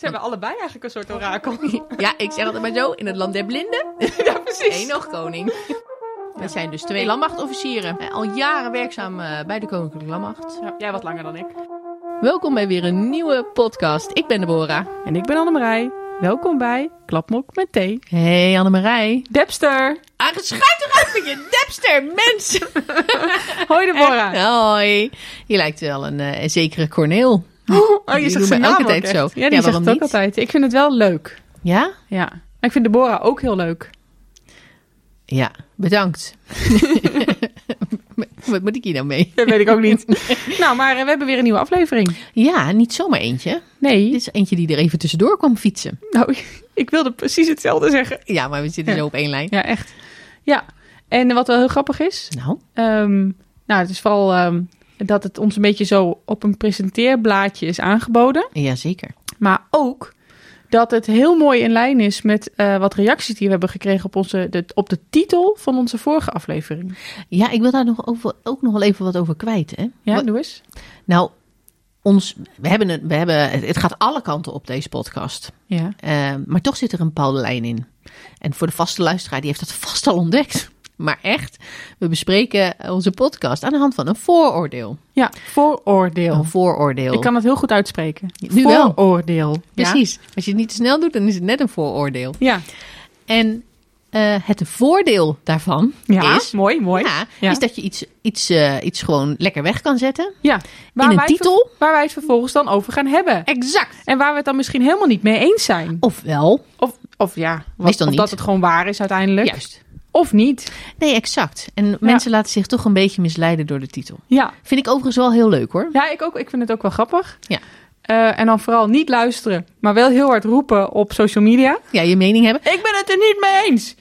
Ze hebben allebei eigenlijk een soort orakel. Ja, ik zeg altijd maar zo, in het land der blinden. ja, precies. Eén nog koning. We zijn dus twee landmachtofficieren. eh, Al jaren werkzaam eh, bij de Koninklijke Landmacht. Ja, jij wat langer dan ik. Welkom bij weer een nieuwe podcast. Ik ben Deborah. En ik ben Annemarij. Welkom bij Klapmok met thee. Hey Annemarij. Depster. Ah, schuit eruit met je depster, mens! Hoi Deborah. Hoi. Je lijkt wel een, eh, een zekere Corneel. Oh, je Die zegt zijn naam elke ook zo. Ja, die Ja, zegt het ook niet? altijd. Ik vind het wel leuk. Ja? Ja. Ik vind Deborah ook heel leuk. Ja, bedankt. Wat moet ik hier nou mee? Dat weet ik ook niet. nou, maar eh, we hebben weer een nieuwe aflevering. Ja, niet zomaar eentje. Nee. Dit is eentje die er even tussendoor kwam fietsen. Nou, ik wilde precies hetzelfde zeggen. Ja, maar we zitten Ja. zo op één lijn. Ja, echt. Ja. En wat wel heel grappig is, Nou, Ehm, nou, het is vooral ehm, dat het ons een beetje zo op een presenteerblaadje is aangeboden. ja zeker. Maar ook dat het heel mooi in lijn is met eh, wat reacties die we hebben gekregen op, onze, de, op de titel van onze vorige aflevering. Ja, ik wil daar nog over, ook nog wel even wat over kwijt. Hè? Ja, Wat- doe eens. nou, ons, we hebben het, we hebben, het gaat alle kanten op deze podcast. Ja. Eh, maar toch zit er een bepaalde lijn in. En voor de vaste luisteraar, die heeft dat vast al ontdekt. Maar echt, we bespreken onze podcast aan de hand van een vooroordeel. ja, vooroordeel. Een vooroordeel. Ik kan het heel goed uitspreken. Nu wel. Vooroordeel. Ja? Precies. Als je het niet te snel doet, dan is het net een vooroordeel. Ja, En eh, het voordeel daarvan ja. is, mooi, mooi. ja, Ja. is dat je iets, iets, eh, iets gewoon lekker weg kan zetten. Ja. In een wij titel? ver- waar wij het vervolgens dan over gaan hebben. Exact. En waar we het dan misschien helemaal niet mee eens zijn. Ofwel, Of, of ja, wat, of niet. dat het gewoon waar is uiteindelijk. juist. Of niet. Nee, exact. En mensen laten zich toch een beetje misleiden door de titel. Ja. Vind ik overigens wel heel leuk hoor. Ja, ik ook. Ik vind het ook wel grappig. Ja. Eh, en dan vooral niet luisteren, maar wel heel hard roepen op social media. Ja, je mening hebben. Ik ben het er niet mee eens.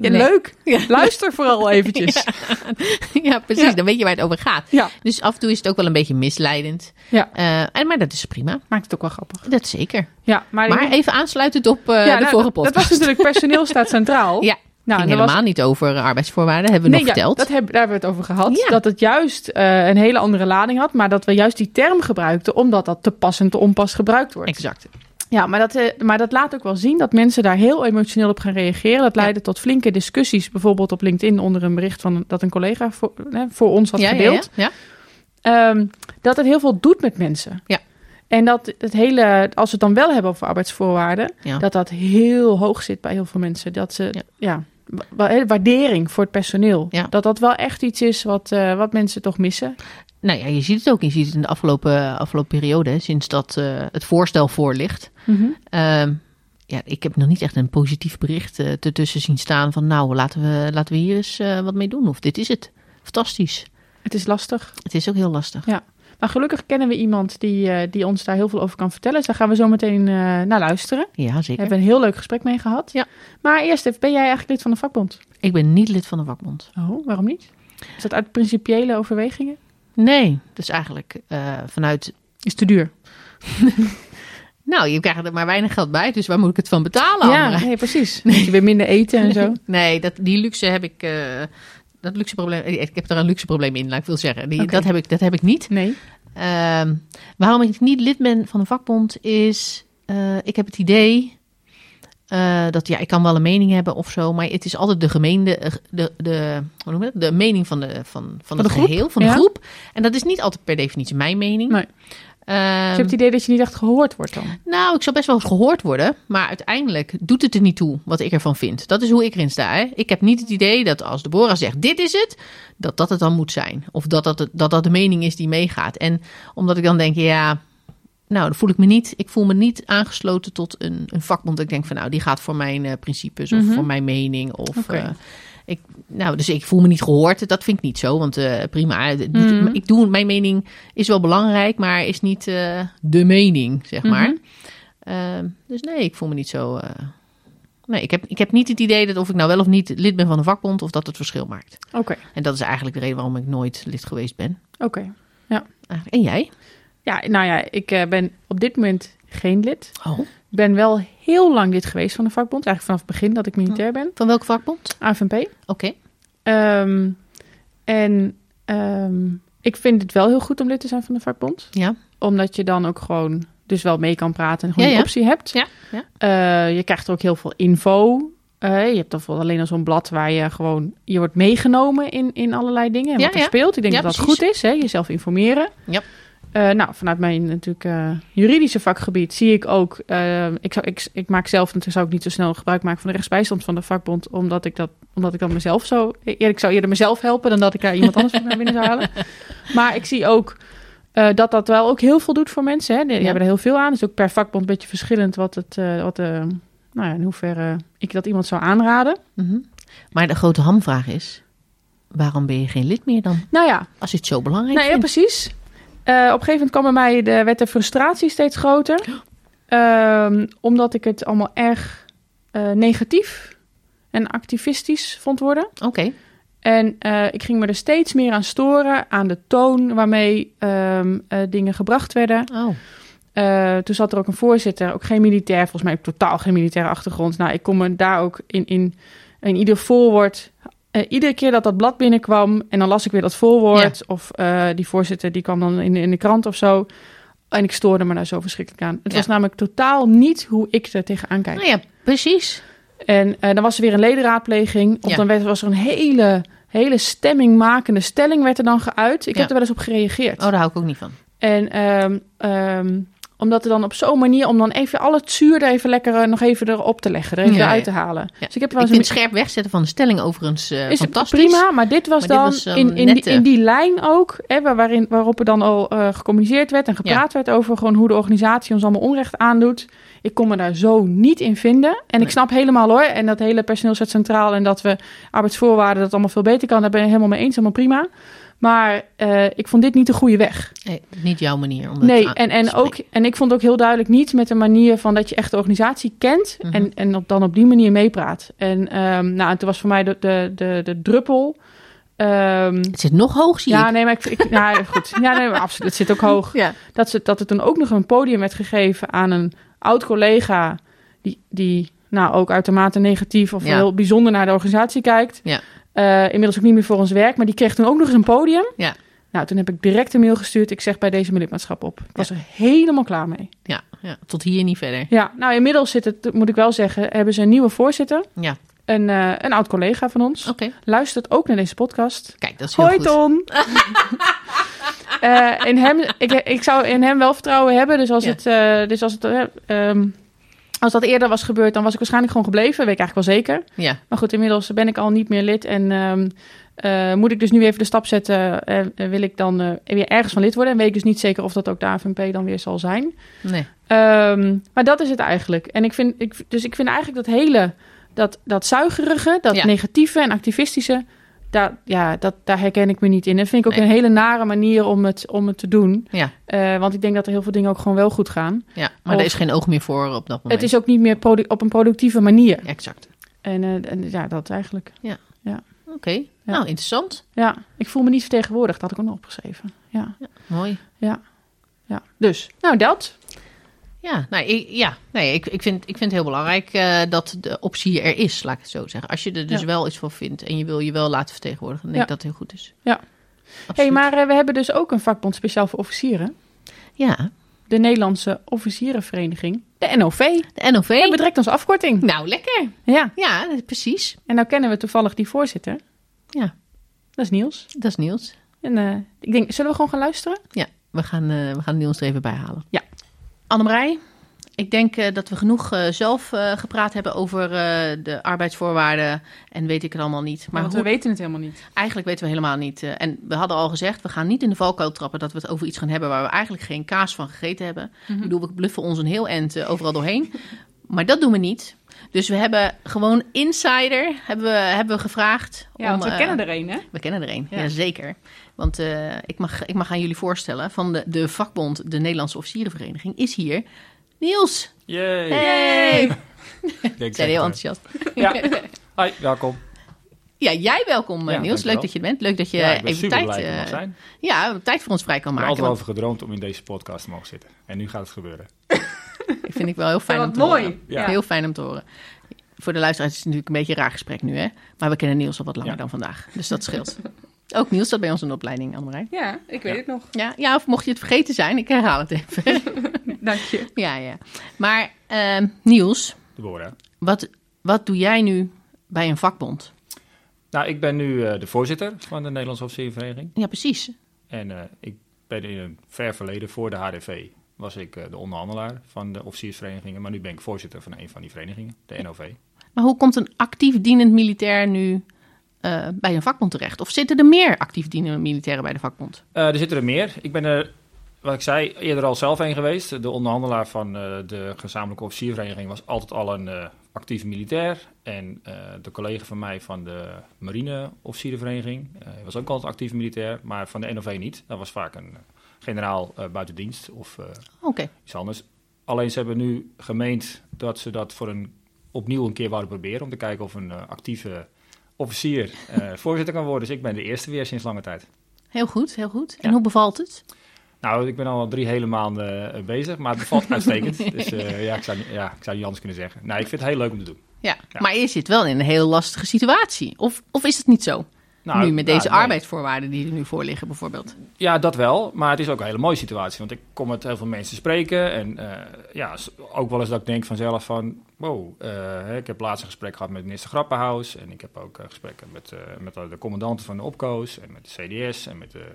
Ja, Nee. leuk. Ja. Luister vooral eventjes. Ja, precies. Dan weet je waar het over gaat. Ja. Dus af en toe is het ook wel een beetje misleidend. Ja. Eh, en, maar dat is prima. Maakt het ook wel grappig. Dat zeker. Ja, maar, Maar even aansluitend op eh, de nou, vorige podcast. dat was natuurlijk personeel staat centraal. Ja, nou, ging helemaal niet over arbeidsvoorwaarden, hebben we Nee, nog ja, verteld. dat heb, daar hebben we het over gehad. Ja. Dat het juist eh, een hele andere lading had. Maar dat we juist die term gebruikten. Omdat dat te pas en te onpas gebruikt wordt. Exact. Ja, maar dat, eh, maar dat laat ook wel zien dat mensen daar heel emotioneel op gaan reageren. Dat Ja. leidde tot flinke discussies. Bijvoorbeeld op LinkedIn onder een bericht van dat een collega voor, eh, voor ons had gedeeld. ja, ja. Ehm, dat het heel veel doet met mensen. Ja. En dat het hele, als we het dan wel hebben over arbeidsvoorwaarden, Ja. dat dat heel hoog zit bij heel veel mensen. Dat ze, Ja. ja, waardering voor het personeel. Ja. Dat dat wel echt iets is wat, eh, wat mensen toch missen. Nou ja, je ziet het ook. Je ziet het in de afgelopen, afgelopen periode, hè, sinds dat eh, het voorstel voor ligt. Ehm, ja, ik heb nog niet echt een positief bericht eh ertussen zien staan van nou, laten we, laten we hier eens eh, wat mee doen. Of dit is het. Fantastisch. Het is lastig. Het is ook heel lastig. Ja. Maar gelukkig kennen we iemand die, eh, die ons daar heel veel over kan vertellen. Dus daar gaan we zo meteen eh, naar luisteren. Ja, We zeker. hebben een heel leuk gesprek mee gehad. Ja. Maar eerst even, ben jij eigenlijk lid van de vakbond? Ik ben niet lid van de vakbond. Oh, waarom niet? Is dat uit principiële overwegingen? Nee, dus eigenlijk eh, vanuit... Is te duur. Nou, je krijgt er maar weinig geld bij, dus waar moet ik het van betalen? Ja, nee, precies. Je weer minder eten en zo. Nee, dat, die luxe heb ik... eh, dat luxe probleem, ik heb er een luxe probleem in, laat ik wil zeggen. Die, dat, heb ik, dat heb ik niet. Nee. Ehm, waarom ik niet lid ben van een vakbond is, eh, ik heb het idee eh, dat ja, ik kan wel een mening hebben of zo, maar het is altijd de gemeente, eh, de, de, hoe noem je dat? de mening van, de, van, van, het geheel, van de ja. groep. En dat is niet altijd per definitie mijn mening. Nee. Ehm, Dus je hebt het idee dat je niet echt gehoord wordt dan? nou, ik zal best wel gehoord worden, maar uiteindelijk doet het er niet toe wat ik ervan vind. Dat is hoe ik erin sta. Hè? Ik heb niet het idee dat als Deborah zegt dit is het, dat dat het dan moet zijn. Of dat dat, het- dat, dat de mening is die meegaat. En omdat ik dan denk, ja, nou, dan voel ik me niet, ik voel me niet aangesloten tot een, een vakbond. Dat ik denk van, nou, die gaat voor mijn eh, principes of Mhm. voor mijn mening. Of, ik, nou, dus ik voel me niet gehoord. Dat vind ik niet zo, want eh, prima. Mhm. Ik doe, mijn mening is wel belangrijk, maar is niet eh, de mening, zeg maar. Mhm. Ehm, dus nee, ik voel me niet zo. eh, nee, ik heb, ik heb niet het idee dat of ik nou wel of niet lid ben van een vakbond, of dat het verschil maakt. Oké, En dat is eigenlijk de reden waarom ik nooit lid geweest ben. oké. Eigenlijk. En jij? Ja, nou ja, ik ben op dit moment geen lid. Oh. Ik ben wel heel lang lid geweest van de vakbond. Eigenlijk vanaf het begin dat ik militair ben. Van welk vakbond? AFNP. Oké. Ehm, en ehm, ik vind het wel heel goed om lid te zijn van de vakbond. Ja. Omdat je dan ook gewoon dus wel mee kan praten en gewoon Ja, ja. optie hebt. Ja, ja. Eh, je krijgt er ook heel veel info. Eh, je hebt bijvoorbeeld alleen al zo'n blad waar je gewoon... Je wordt meegenomen in, in allerlei dingen en Ja, wat er ja. speelt. Ik denk dat dat goed is, hè? jezelf informeren. Ja. Eh, nou, vanuit mijn natuurlijk eh, juridische vakgebied zie ik ook... eh, ik, zou, ik, ik maak zelf natuurlijk zou ik niet zo snel gebruik maken van de rechtsbijstand van de vakbond... omdat ik dat, omdat ik dan mezelf zo... Eerder, ik zou eerder mezelf helpen dan dat ik daar iemand anders naar binnen zou halen. Maar ik zie ook... dat dat wel ook heel veel doet voor mensen. Hè? Die Ja. hebben er heel veel aan. Het is ook per vakbond een beetje verschillend wat het, wat nou ja, in hoeverre ik dat iemand zou aanraden. Mhm. Maar de grote hamvraag is, waarom ben je geen lid meer dan? Nou ja, Als je het zo belangrijk nou, ja vindt. precies. Eh, op een gegeven moment kwam bij mij de, werd de frustratie steeds groter. Ehm, omdat ik het allemaal erg eh, negatief en activistisch vond worden. Oké, En eh, ik ging me er steeds meer aan storen, aan de toon waarmee ehm, eh, dingen gebracht werden. oh. Toen zat er ook een voorzitter, ook geen militair, volgens mij totaal geen militaire achtergrond. Nou, ik kon me daar ook in, in, in ieder voorwoord, eh, iedere keer dat dat blad binnenkwam en dan las ik weer dat voorwoord, of eh, die voorzitter die kwam dan in, de- in de krant of zo. En ik stoorde me daar zo verschrikkelijk aan. Het Ja. was namelijk totaal niet hoe ik er tegenaan kijk. Nou ja, precies. En eh, dan was er weer een ledenraadpleging. Of Ja. dan werd, was er een hele, hele stemmingmakende stelling werd er dan geuit. Ik heb er wel eens op gereageerd. Oh, daar hou ik ook niet van. En ehm, omdat er dan op zo'n manier, om dan even al het zuur er even lekker eh, nog even erop te leggen, er even Ja, uit te halen. Ja. Dus ik heb wel Ik eens vind een- scherp wegzetten van de stelling overigens eh is het fantastisch. prima, maar dit was Maar dit dan was, in, in, die, in die lijn ook, hè, waar- waarin, waarop er dan al eh, gecommuniceerd werd en gepraat werd over gewoon hoe de organisatie ons allemaal onrecht aandoet. Ik kon me daar zo niet in vinden. En ik snap helemaal hoor, en dat hele personeelswet centraal en dat we arbeidsvoorwaarden dat allemaal veel beter kan, daar ben ik helemaal mee eens, helemaal prima. Maar eh, ik vond dit niet de goede weg. Nee, niet jouw manier. Om Nee, en, en, ook, en ik vond ook heel duidelijk niet met de manier van dat je echt de organisatie kent Mhm. en, en op, dan op die manier meepraat. En, ehm, nou, en toen was voor mij de, de, de, de druppel. ehm, Het zit nog hoog, zie ja, ik. nee, maar ik, ik ja, goed. Ja, nee, maar absoluut. Het zit ook hoog. Ja. Dat, ze, dat er toen ook nog een podium werd gegeven aan een oud collega die, die nou ook uitermate negatief of Ja. heel bijzonder naar de organisatie kijkt. Ja. Eh, inmiddels ook niet meer voor ons werk, maar die kreeg toen ook nog eens een podium. Ja. Nou, toen heb ik direct een mail gestuurd. Ik zeg bij deze mijn lidmaatschap op. Ik was er helemaal klaar mee. Ja, ja, tot hier niet verder. Ja, nou inmiddels zit het, moet ik wel zeggen, hebben ze een nieuwe voorzitter. Ja, Een, eh, een oud collega van ons. oké. Luistert ook naar deze podcast. Kijk, dat is heel Hoi goed. Ton! Eh, in hem, ik, ik zou in hem wel vertrouwen hebben. Dus als Ja. het, dus als het eh, ehm, als dat eerder was gebeurd, dan was ik waarschijnlijk gewoon gebleven. Weet ik eigenlijk wel zeker. Ja, Maar goed, inmiddels ben ik al niet meer lid. En ehm, eh, moet ik dus nu even de stap zetten. En wil ik dan eh, weer ergens van lid worden. En weet ik dus niet zeker of dat ook de AVNP dan weer zal zijn. nee. Ehm, maar dat is het eigenlijk. En ik vind, ik, dus ik vind eigenlijk dat hele, dat, dat zuigerige, dat Ja. negatieve en activistische, daar, ja, dat, daar herken ik me niet in. En vind ik ook Nee. een hele nare manier om het, om het te doen. Ja, Eh, want ik denk dat er heel veel dingen ook gewoon wel goed gaan. ja. maar Of- er is geen oog meer voor op dat moment. Het is ook niet meer op een productieve manier. Exact. En, eh, en ja, dat eigenlijk. Oké, nou interessant. Ja, ik voel me niet vertegenwoordigd. Dat had ik ook nog opgeschreven. Ja, Mooi. ja. Dus, nou dat. Ja, nou, ik, ja. Nee, ik, ik, vind, ik vind het heel belangrijk eh, dat de optie er is, laat ik het zo zeggen. Als je er dus Ja. wel iets voor vindt en je wil je wel laten vertegenwoordigen, dan denk Ja. ik dat het heel goed is. Ja. Absoluut. hey, maar eh, we hebben dus ook een vakbond speciaal voor officieren. Ja, De Nederlandse Officierenvereniging. De NOV. de NOV. Hebben direct onze afkorting. Nou, lekker. Ja. Ja, precies. En nou kennen we toevallig die voorzitter. Ja, Dat is Niels. dat is Niels. En eh, ik denk, zullen we gewoon gaan luisteren? Ja, we gaan, we gaan Niels er even bij halen. Ja. Annemarij, ik denk eh, dat we genoeg eh, zelf eh, gepraat hebben over de arbeidsvoorwaarden en weet ik het allemaal niet. Maar Want hoe, we weten het helemaal niet. eigenlijk weten we helemaal niet. en we hadden al gezegd, we gaan niet in de valkuil trappen dat we het over iets gaan hebben waar we eigenlijk geen kaas van gegeten hebben. Ik bedoel, we bluffen ons een heel eind eh, overal doorheen. Maar dat doen we niet. Dus we hebben gewoon insider hebben we, hebben we gevraagd. Ja, want we kennen er een, hè? we kennen er een, Ja. ja. Want eh, ik, mag, ik mag aan jullie voorstellen, van de, de vakbond, de Nederlandse Officierenvereniging, is hier Niels. Yay! Hey! Ik Zijn heel enthousiast. Ja. Hi, welkom. Ja, jij welkom eh, Ja, Niels. Leuk dat je er bent. Leuk dat je ja, ik ben even super tijd, blij dat ik eh, mag zijn. Ik ja, tijd voor ons vrij kan heb maken. altijd Want over gedroomd om in deze podcast te mogen zitten. En nu gaat het gebeuren. ik vind ik wel heel fijn Ja, om wat te mooi. horen. Ja. Heel fijn om te horen. Voor de luisteraars is het natuurlijk een beetje een raar gesprek nu, hè? Maar we kennen Niels al wat langer Ja. dan vandaag. Dus dat scheelt. Ook Niels zat bij ons in de opleiding, Annemarij. Ja, ik weet Ja. het nog. Ja, ja, of mocht je het vergeten zijn, ik herhaal het even. Dank je. ja, ja. Maar ehm, Niels, Deborah. wat, wat doe jij nu bij een vakbond? Nou, ik ben nu eh, de voorzitter van de Nederlandse Officierenvereniging. Ja, precies. En eh, ik ben in een ver verleden, voor de HDV, was ik eh, de onderhandelaar van de officiersverenigingen. Maar nu ben ik voorzitter van een van die verenigingen, de NOV. Maar hoe komt een actief dienend militair nu eh, bij een vakbond terecht? Of zitten er meer actief dienende militairen bij de vakbond? Eh, er zitten er meer. Ik ben er, wat ik zei, eerder al zelf heen geweest. De onderhandelaar van eh, de gezamenlijke officiervereniging was altijd al een actieve militair. En de collega van mij van de marine officierenvereniging eh, was ook altijd actief militair. Maar van de NOV niet. Dat was vaak een generaal eh, buitendienst of iets anders. Alleen ze hebben nu gemeend dat ze dat voor een, opnieuw een keer wouden proberen. Om te kijken of een actieve officier eh, voorzitter kan worden. Dus ik ben de eerste weer sinds lange tijd. heel goed, heel goed. En Ja. hoe bevalt het? Nou, ik ben al drie hele maanden eh, bezig, maar het bevalt uitstekend. dus eh, ja, ik zou, ja, ik zou niet anders kunnen zeggen. Nee, ik vind het heel leuk om te doen. Ja, Ja. maar je zit wel in een heel lastige situatie. Of, of is het niet zo? Nou, nu met nou, deze nee. arbeidsvoorwaarden die er nu voor liggen bijvoorbeeld. Ja, dat wel. Maar het is ook een hele mooie situatie. Want ik kom met heel veel mensen spreken. En eh, ja, ook wel eens dat ik denk vanzelf van... Wow, eh, ik heb laatst een gesprek gehad met minister Grappenhaus. En ik heb ook eh, gesprekken met, met de commandanten van de opkoos. En met de CDS en met de,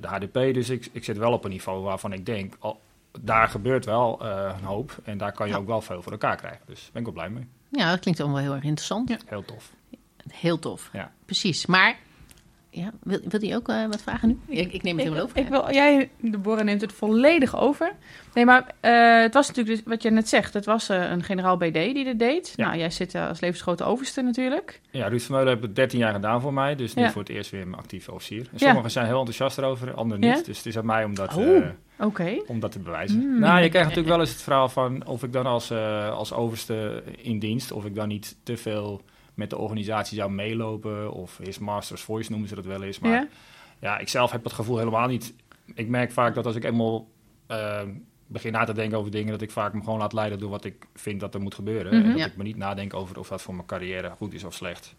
de HDP. Dus ik, ik zit wel op een niveau waarvan ik denk... Al, daar gebeurt wel een hoop. En daar kan je Ja. ook wel veel voor elkaar krijgen. Dus daar ben ik wel blij mee. Ja, dat klinkt allemaal heel erg interessant. Ja. Heel tof. Heel tof. Ja. Precies. Maar, ja, wil, wil hij ook eh, wat vragen nu? Ik, ik neem het helemaal over. Ik wil, jij, Deborah, neemt het volledig over. Nee, maar eh, het was natuurlijk dus, wat je net zegt. Het was eh, een generaal BD die dit deed. Ja. Nou, jij zit als levensgrote overste natuurlijk. Ja, Ruud Vermeulen heeft het 13 jaar gedaan voor mij. Dus nu Ja. voor het eerst weer een actieve officier. En Ja. sommigen zijn heel enthousiast erover, anderen niet. Ja? Dus het is aan mij om dat, Oh. eh, Oké. om dat te bewijzen. Mm. Nou, je krijgt natuurlijk wel eens het verhaal van of ik dan als, eh, als overste in dienst... of ik dan niet te veel met de organisatie zou meelopen. Of his master's voice noemen ze dat wel eens. Maar Ja? ja, ik zelf heb dat gevoel helemaal niet. Ik merk vaak dat als ik eenmaal eh, begin na te denken over dingen... dat ik vaak me gewoon laat leiden door wat ik vind dat er moet gebeuren. Mhm. En dat Ja. ik me niet nadenk over of dat voor mijn carrière goed is of slecht.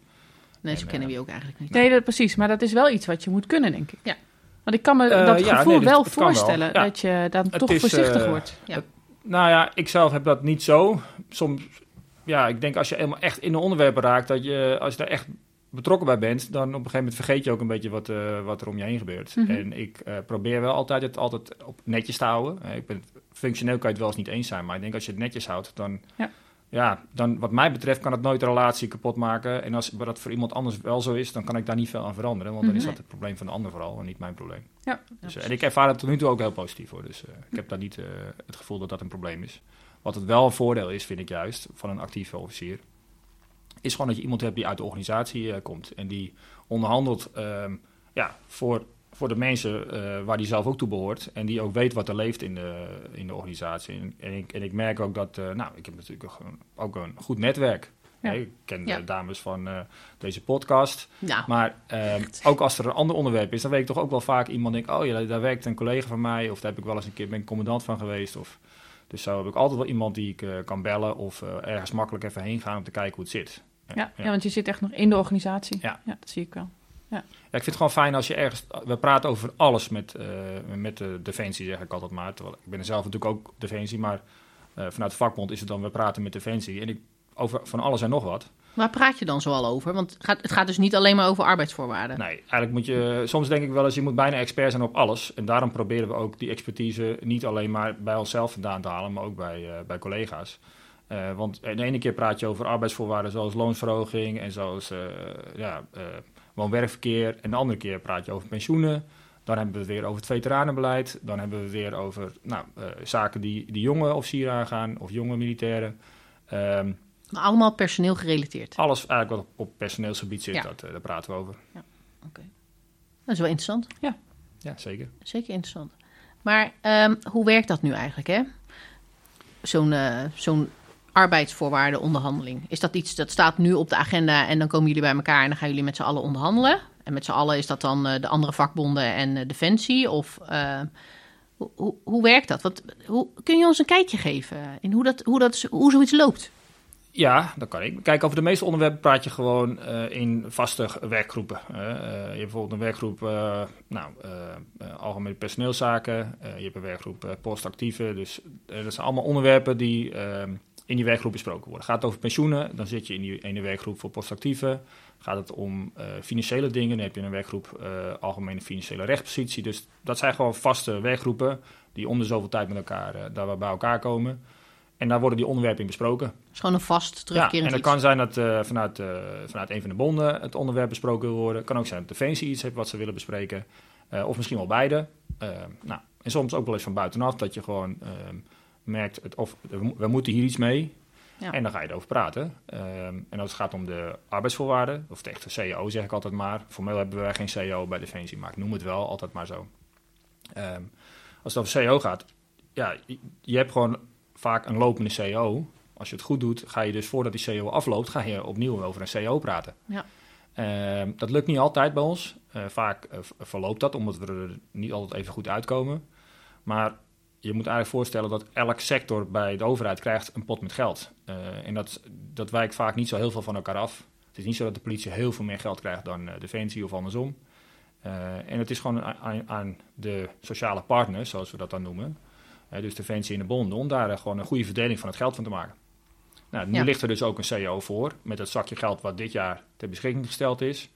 Nee, zo En, kennen eh, we je ook eigenlijk niet. Nee, dat, precies. Maar dat is wel iets wat je moet kunnen, denk ik. Ja. Want ik kan me Eh, dat ja, gevoel nee, wel het voorstellen. Ja. Dat je dan Het toch is, voorzichtig eh, wordt. Ja. Nou ja, ik zelf heb dat niet zo. Soms, ja, ik denk als je eenmaal echt in de onderwerpen raakt, dat je, als je daar echt betrokken bij bent, dan op een gegeven moment vergeet je ook een beetje wat, eh, wat er om je heen gebeurt. Mhm. En ik eh, probeer wel altijd het altijd op netjes te houden. Eh, ik ben, functioneel kan je het wel eens niet eens zijn, maar ik denk als je het netjes houdt, dan, Ja. Ja, dan wat mij betreft kan het nooit de relatie kapot maken. En als dat voor iemand anders wel zo is, dan kan ik daar niet veel aan veranderen, want dan is Mhm. dat het probleem van de ander vooral en niet mijn probleem. Ja. Dus, eh, en ik ervaar het tot nu toe ook heel positief hoor. Dus eh, ik heb daar niet eh, het gevoel dat dat een probleem is. Wat het wel een voordeel is, vind ik juist, van een actieve officier. Is gewoon dat je iemand hebt die uit de organisatie komt. En die onderhandelt ehm, ja, voor, voor de mensen eh, waar die zelf ook toe behoort. En die ook weet wat er leeft in de, in de organisatie. En, en, ik, en ik merk ook dat, eh, nou, ik heb natuurlijk ook een, ook een goed netwerk. Ja. Ik ken Ja. de dames van eh, deze podcast. Ja, Maar ehm, ook als er een ander onderwerp is, dan weet ik toch ook wel vaak iemand denk, oh ja, daar werkt een collega van mij, of daar heb ik wel eens een keer ben ik commandant van geweest. Of, dus zo heb ik altijd wel iemand die ik kan bellen of ergens makkelijk even heen gaan om te kijken hoe het zit. Ja, ja. want je zit echt nog in de organisatie. Ja. dat zie ik wel. Ja, ik vind het gewoon fijn als je ergens, we praten over alles met, eh, met de defensie, zeg ik altijd maar. Terwijl, ik ben zelf natuurlijk ook defensie, maar eh, vanuit de vakbond is het dan, we praten met defensie. En ik, over van alles en nog wat. waar praat je dan zoal over? Want het gaat, het gaat dus niet alleen maar over arbeidsvoorwaarden. Nee, eigenlijk moet je, soms denk ik wel eens, je moet bijna expert zijn op alles. En daarom proberen we ook die expertise niet alleen maar bij onszelf vandaan te halen, maar ook bij, eh, bij collega's. Eh, want de ene keer praat je over arbeidsvoorwaarden zoals loonsverhoging en zoals eh ja, eh woon-werkverkeer. En de andere keer praat je over pensioenen. Dan hebben we het weer over het veteranenbeleid. Dan hebben we het weer over nou, eh, zaken die, die jonge officieren aangaan of jonge militairen. Ehm, Maar allemaal personeel gerelateerd. alles eigenlijk wat op personeelsgebied zit, Ja. dat, eh, daar praten we over. Dat is wel interessant. Ja, zeker. Zeker interessant. Maar ehm, hoe werkt dat nu eigenlijk, hè? Zo'n eh, zo'n arbeidsvoorwaardenonderhandeling. Is dat iets dat staat nu op de agenda en dan komen jullie bij elkaar en dan gaan jullie met z'n allen onderhandelen? En met z'n allen is dat dan eh, de andere vakbonden en eh, Defensie? Of eh, hoe, hoe, werkt dat? Wat, hoe, kun je ons een kijkje geven in hoe, dat, hoe, dat, hoe zoiets loopt? Ja, dat kan ik. Kijk, over de meeste onderwerpen praat je gewoon in vaste werkgroepen. Je hebt bijvoorbeeld een werkgroep, nou, algemene personeelszaken. je hebt een werkgroep postactieve. Dus dat zijn allemaal onderwerpen die ehm, in die werkgroep besproken worden. Gaat het over pensioenen, dan zit je in die ene werkgroep voor postactieve. Gaat het om financiële dingen, dan heb je een werkgroep algemene financiële rechtspositie. Dus dat zijn gewoon vaste werkgroepen die om de zoveel tijd met elkaar daar bij elkaar komen. En daar worden die onderwerpen in besproken. Het is gewoon een vast terugkerend Ja, en het kan zijn dat uh, vanuit, uh, vanuit een van de bonden het onderwerp besproken wil worden. Het kan ook zijn dat Defensie iets heeft wat ze willen bespreken. Uh, of misschien wel beide. nou, en soms ook wel eens van buitenaf dat je gewoon merkt, het, of we moeten hier iets mee. Ja. En dan ga je erover praten. en als het gaat om de arbeidsvoorwaarden, of tegen de CEO zeg ik altijd maar. Formeel hebben wij geen CEO bij Defensie, maar ik noem het wel altijd maar zo. als het over CEO gaat, ja, je, hebt gewoon vaak een lopende CEO. Als je het goed doet, ga je dus voordat die CEO afloopt, ga je opnieuw over een CEO praten. Ja. Uh, dat lukt niet altijd bij ons. Uh, vaak uh, verloopt dat, omdat we er niet altijd even goed uitkomen. Maar je moet eigenlijk voorstellen dat elk sector bij de overheid krijgt een pot met geld. en dat, dat wijkt vaak niet zo heel veel van elkaar af. Het is niet zo dat de politie heel veel meer geld krijgt dan Defensie of andersom. en het is gewoon aan, aan de sociale partners, zoals we dat dan noemen, dus Defensie en de bonden, om daar gewoon een goede verdeling van het geld van te maken. Nou, nu ligt er dus ook een CEO voor, met het zakje geld wat dit jaar ter beschikking gesteld is.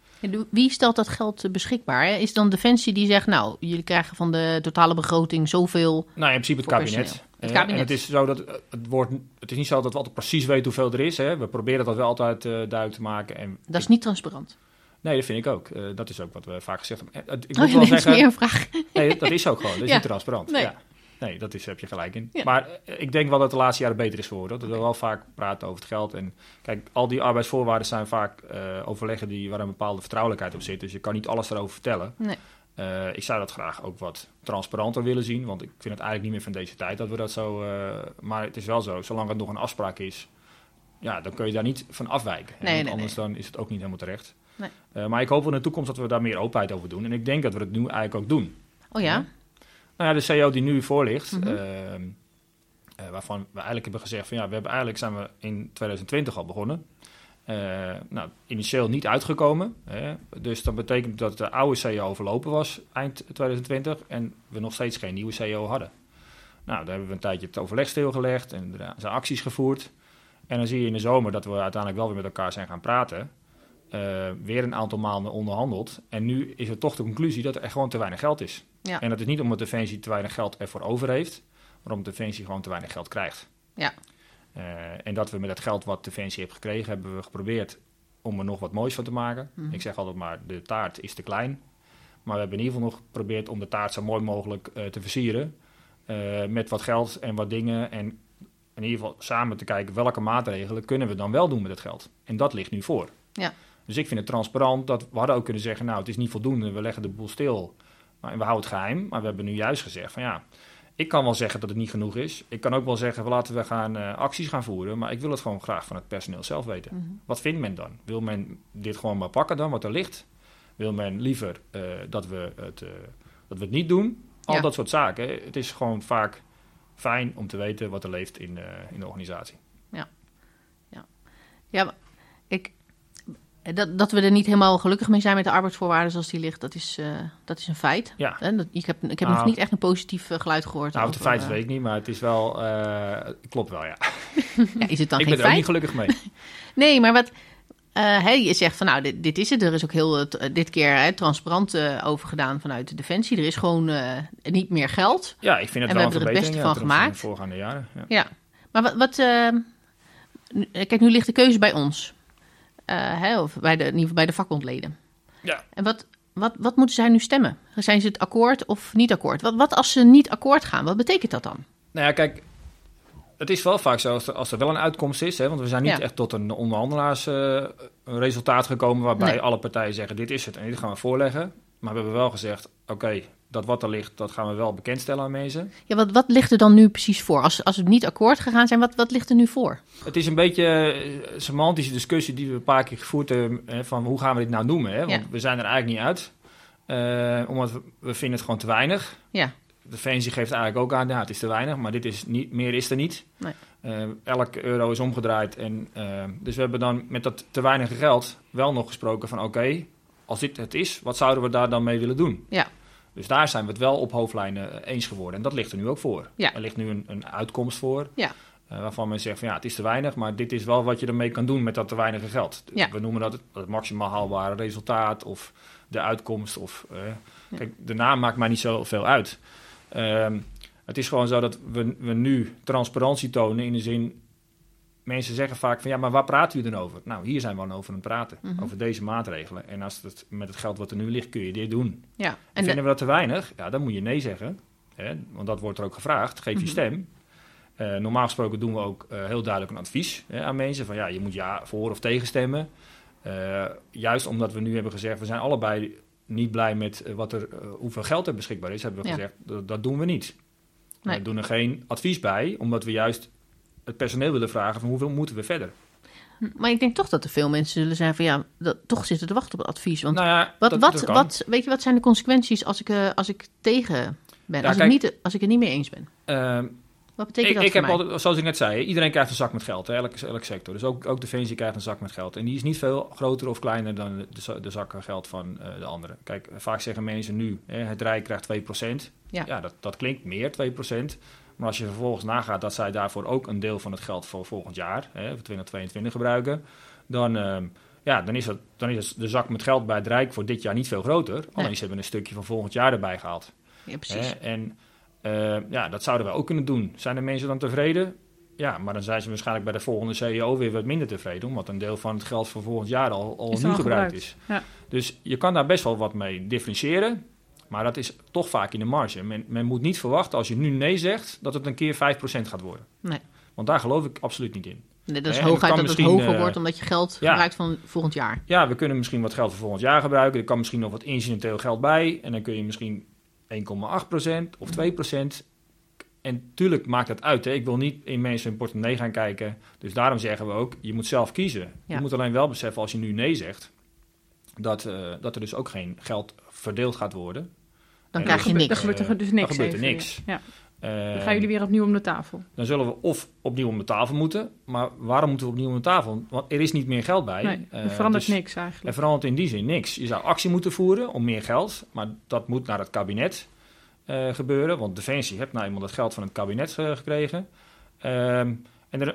Wie stelt dat geld beschikbaar? Is dan Defensie die zegt, nou, jullie krijgen van de totale begroting zoveel? Nou, in principe het kabinet. Het kabinet. En het is, zo dat, het, wordt, het is niet zo dat we altijd precies weten hoeveel er is. Hè. We proberen dat wel altijd uh, duidelijk te maken. En dat is niet transparant. Nee, dat vind ik ook. Uh, dat is ook wat we vaak gezegd hebben. Ik moet oh, wel zeggen, meer een vraag. Nee, dat is ook gewoon. Dat is ja. niet transparant. Nee. Ja. Nee, dat is, heb je gelijk in. Maar eh, ik denk wel dat de laatste jaren beter is geworden. Dat we wel vaak praten over het geld. En kijk, al die arbeidsvoorwaarden zijn vaak uh, overleggen die, waar een bepaalde vertrouwelijkheid op zit. Dus je kan niet alles erover vertellen. Nee. Uh, ik zou dat graag ook wat transparanter willen zien. Want ik vind het eigenlijk niet meer van deze tijd dat we dat zo. maar het is wel zo, zolang het nog een afspraak is, ja, dan kun je daar niet van afwijken. Nee, nee, anders dan is het ook niet helemaal terecht. Nee. maar ik hoop in de toekomst dat we daar meer openheid over doen. En ik denk dat we het nu eigenlijk ook doen. Oh ja? Nou ja, de CEO die nu voor ligt, mm waarvan we eigenlijk hebben gezegd van ja, we hebben eigenlijk zijn we in 2020 al begonnen. Uh, nou, initieel niet uitgekomen. Hè, dus dat betekent dat de oude CEO overlopen was eind 2020 en we nog steeds geen nieuwe CEO hadden. Nou, daar hebben we een tijdje het overleg stilgelegd en er zijn acties gevoerd. En dan zie je in de zomer dat we uiteindelijk wel weer met elkaar zijn gaan praten. Uh, weer een aantal maanden onderhandeld. En nu is het toch de conclusie dat er gewoon te weinig geld is. Ja. En dat is niet omdat Defensie te weinig geld ervoor over heeft, maar omdat Defensie gewoon te weinig geld krijgt. Ja. Uh, en dat we met het geld wat Defensie heeft gekregen, hebben we geprobeerd om er nog wat moois van te maken. Mm. Ik zeg altijd maar, de taart is te klein. Maar we hebben in ieder geval nog geprobeerd om de taart zo mooi mogelijk uh, te versieren. Uh, met wat geld en wat dingen. En in ieder geval samen te kijken welke maatregelen kunnen we dan wel doen met het geld. En dat ligt nu voor. Ja. Dus ik vind het transparant dat we hadden ook kunnen zeggen, nou het is niet voldoende, we leggen de boel stil. Maar we houden het geheim, maar we hebben nu juist gezegd van ja, ik kan wel zeggen dat het niet genoeg is. Ik kan ook wel zeggen, laten we gaan uh, acties gaan voeren. Maar ik wil het gewoon graag van het personeel zelf weten. Mhm. Wat vindt men dan? Wil men dit gewoon maar pakken dan, wat er ligt? Wil men liever uh, dat, we het, uh, dat we het niet doen? Al ja. dat soort zaken. Het is gewoon vaak fijn om te weten wat er leeft in, in de organisatie. Ja, ja. ja dat, dat we er niet helemaal gelukkig mee zijn met de arbeidsvoorwaarden zoals die ligt, dat is, uh, dat is een feit. Ja. Dat, ik heb, ik heb nog nou. niet echt een positief uh, geluid gehoord. Nou, over, het feit uh, weet ik niet, maar het is wel, klopt wel, ja. ja is het dan ik geen ben er ook niet gelukkig mee. nee, maar wat, hey, je zegt van nou, dit, dit, is het. Er is ook heel dit keer hè, transparant over gedaan vanuit de Defensie. Er is gewoon niet meer geld. Ja, ik vind het en wel we hebben er het beste van gemaakt. De voorgaande jaren. Ja, ja. maar wat, wat kijk, nu ligt de keuze bij ons. Hè, of bij de, in ieder geval bij de vakbondleden. Ja. En wat, wat, wat moeten zij nu stemmen? Zijn ze het akkoord of niet akkoord? Wat, wat als ze niet akkoord gaan? Wat betekent dat dan? Nou ja, kijk, het is wel vaak zo als er, als er wel een uitkomst is, hè, want we zijn niet echt tot een onderhandelaarsresultaat uh, gekomen waarbij nee. alle partijen zeggen: dit is het en dit gaan we voorleggen. Maar we hebben wel gezegd: oké, dat wat er ligt, dat gaan we wel bekendstellen aan mensen. Ja, wat, wat ligt er dan nu precies voor? Als, als we niet akkoord gegaan zijn, wat, wat ligt er nu voor? Het is een beetje een semantische discussie die we een paar keer gevoerd hebben... van hoe gaan we dit nou noemen? Hè? Want we zijn er eigenlijk niet uit. Uh, omdat we, we, vinden het gewoon te weinig. Ja. De Defensie geeft eigenlijk ook aan, ja, het is te weinig, maar dit is niet, meer is er niet. Nee. Eh, elke euro is omgedraaid. En, eh, dus we hebben dan met dat te weinig geld wel nog gesproken van oké, als dit het is, wat zouden we daar dan mee willen doen? Ja. Dus daar zijn we het wel op hoofdlijnen eens geworden. En dat ligt er nu ook voor. Ja. Er ligt nu een, een uitkomst voor. Ja. eh, waarvan men zegt van ja, het is te weinig, maar dit is wel wat je ermee kan doen met dat te weinige geld. Ja. We noemen dat het, het maximaal haalbare resultaat of de uitkomst. Of, eh, Kijk, de naam maakt mij niet zoveel uit. Ehm, het is gewoon zo dat we, we nu transparantie tonen in de zin... Mensen zeggen vaak van ja, maar waar praten u dan over? Nou, hier zijn we dan over aan het praten. Mhm. Over deze maatregelen. En als het met het geld wat er nu ligt, kun je dit doen. Ja. En En vinden de- we dat te weinig? Ja, dan moet je nee zeggen. Hè? Want dat wordt er ook gevraagd. Geef je Mhm. stem. Eh, normaal gesproken doen we ook eh, heel duidelijk een advies hè, aan mensen. Van ja, je moet ja voor of tegen stemmen. Eh, juist omdat we nu hebben gezegd, we zijn allebei niet blij met wat er, hoeveel geld er beschikbaar is, hebben we Ja. gezegd, dat, dat doen we niet. Nee. We doen er geen advies bij, omdat we juist het personeel willen vragen van hoeveel moeten we verder. maar ik denk toch dat er veel mensen zullen zijn van ja, dat, toch zitten te wachten op het advies. Want nou ja, wat, dat, wat, dat wat, weet je, wat zijn de consequenties als ik, eh, als ik tegen ben? Ja, als, kijk- ik niet, als ik het niet mee eens ben? Ehm, Wat betekent ik, dat ik heb mij? altijd, zoals ik net zei, iedereen krijgt een zak met geld, hè, elke, elke sector. Dus ook, ook Defensie krijgt een zak met geld. En die is niet veel groter of kleiner dan de, de zak geld van eh, de anderen. Kijk, vaak zeggen mensen nu, hè, het Rijk krijgt 2%. Ja. Ja, dat, dat klinkt meer, 2%. Maar als je vervolgens nagaat dat zij daarvoor ook een deel van het geld voor volgend jaar, hè, voor 2022 gebruiken, dan, ehm, ja, dan, is dat, dan is de zak met geld bij het Rijk voor dit jaar niet veel groter. Alleen ze hebben een stukje van volgend jaar erbij gehaald. Ja, precies. Hè? En eh, ja, dat zouden we ook kunnen doen. Zijn de mensen dan tevreden? Ja, maar dan zijn ze waarschijnlijk bij de volgende CEO weer wat minder tevreden, omdat een deel van het geld voor volgend jaar al, al nu gebruikt gebruikt. is. Ja. Dus je kan daar best wel wat mee differentiëren, maar dat is toch vaak in de marge. Men, men moet niet verwachten als je nu nee zegt, dat het een keer 5% gaat worden. Nee. Want daar geloof ik absoluut niet in. Nee, dat is hooguit dat het hoger eh, wordt omdat je geld ja. gebruikt van volgend jaar. Ja, we kunnen misschien wat geld voor volgend jaar gebruiken. Er kan misschien nog wat incidenteel geld bij. En dan kun je misschien 1,8% of 2%. En tuurlijk maakt dat uit. Hè. Ik wil niet in mensen hun portemonnee gaan kijken. Dus daarom zeggen we ook, je moet zelf kiezen. Ja. Je moet alleen wel beseffen als je nu nee zegt... dat, eh, dat er dus ook geen geld verdeeld gaat worden. Dan En krijg je dan Dan niks. gebeurt er dus niks. Dan gebeurt er niks. Ja. Eh, Dan gaan jullie weer opnieuw om de tafel. Dan zullen we of opnieuw om de tafel moeten. Maar waarom moeten we opnieuw om de tafel? Want er is niet meer geld bij. Nee, Eh, er verandert dus- niks Er eigenlijk. verandert in die zin niks. Je zou actie moeten voeren om meer geld, maar dat moet naar het kabinet eh, gebeuren. Want Defensie heeft nou eenmaal dat geld van het kabinet eh, gekregen. Ehm, en er,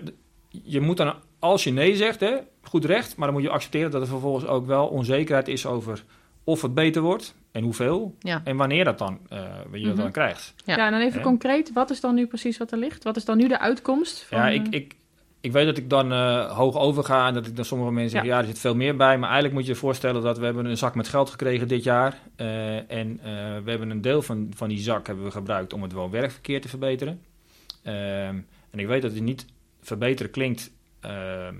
je moet dan, als je nee zegt, hè, goed recht, maar dan moet je accepteren dat er vervolgens ook wel onzekerheid is over of het beter wordt en hoeveel Ja. en wanneer dat dan, eh, je dat Mhm. dan krijgt. Ja. Ja, en dan even concreet. Wat is dan nu precies wat er ligt? Wat is dan nu de uitkomst? Van, Ja, eh, ik, ik, ik weet dat ik dan eh, hoog overga en dat ik dan sommige mensen zeggen, ja. er zit veel meer bij. Maar eigenlijk moet je je voorstellen dat we hebben een zak met geld gekregen dit jaar. eh, en eh, we hebben een deel van, van die zak hebben we gebruikt om het woon-werkverkeer te verbeteren. Ehm, en ik weet dat het niet verbeteren klinkt ehm,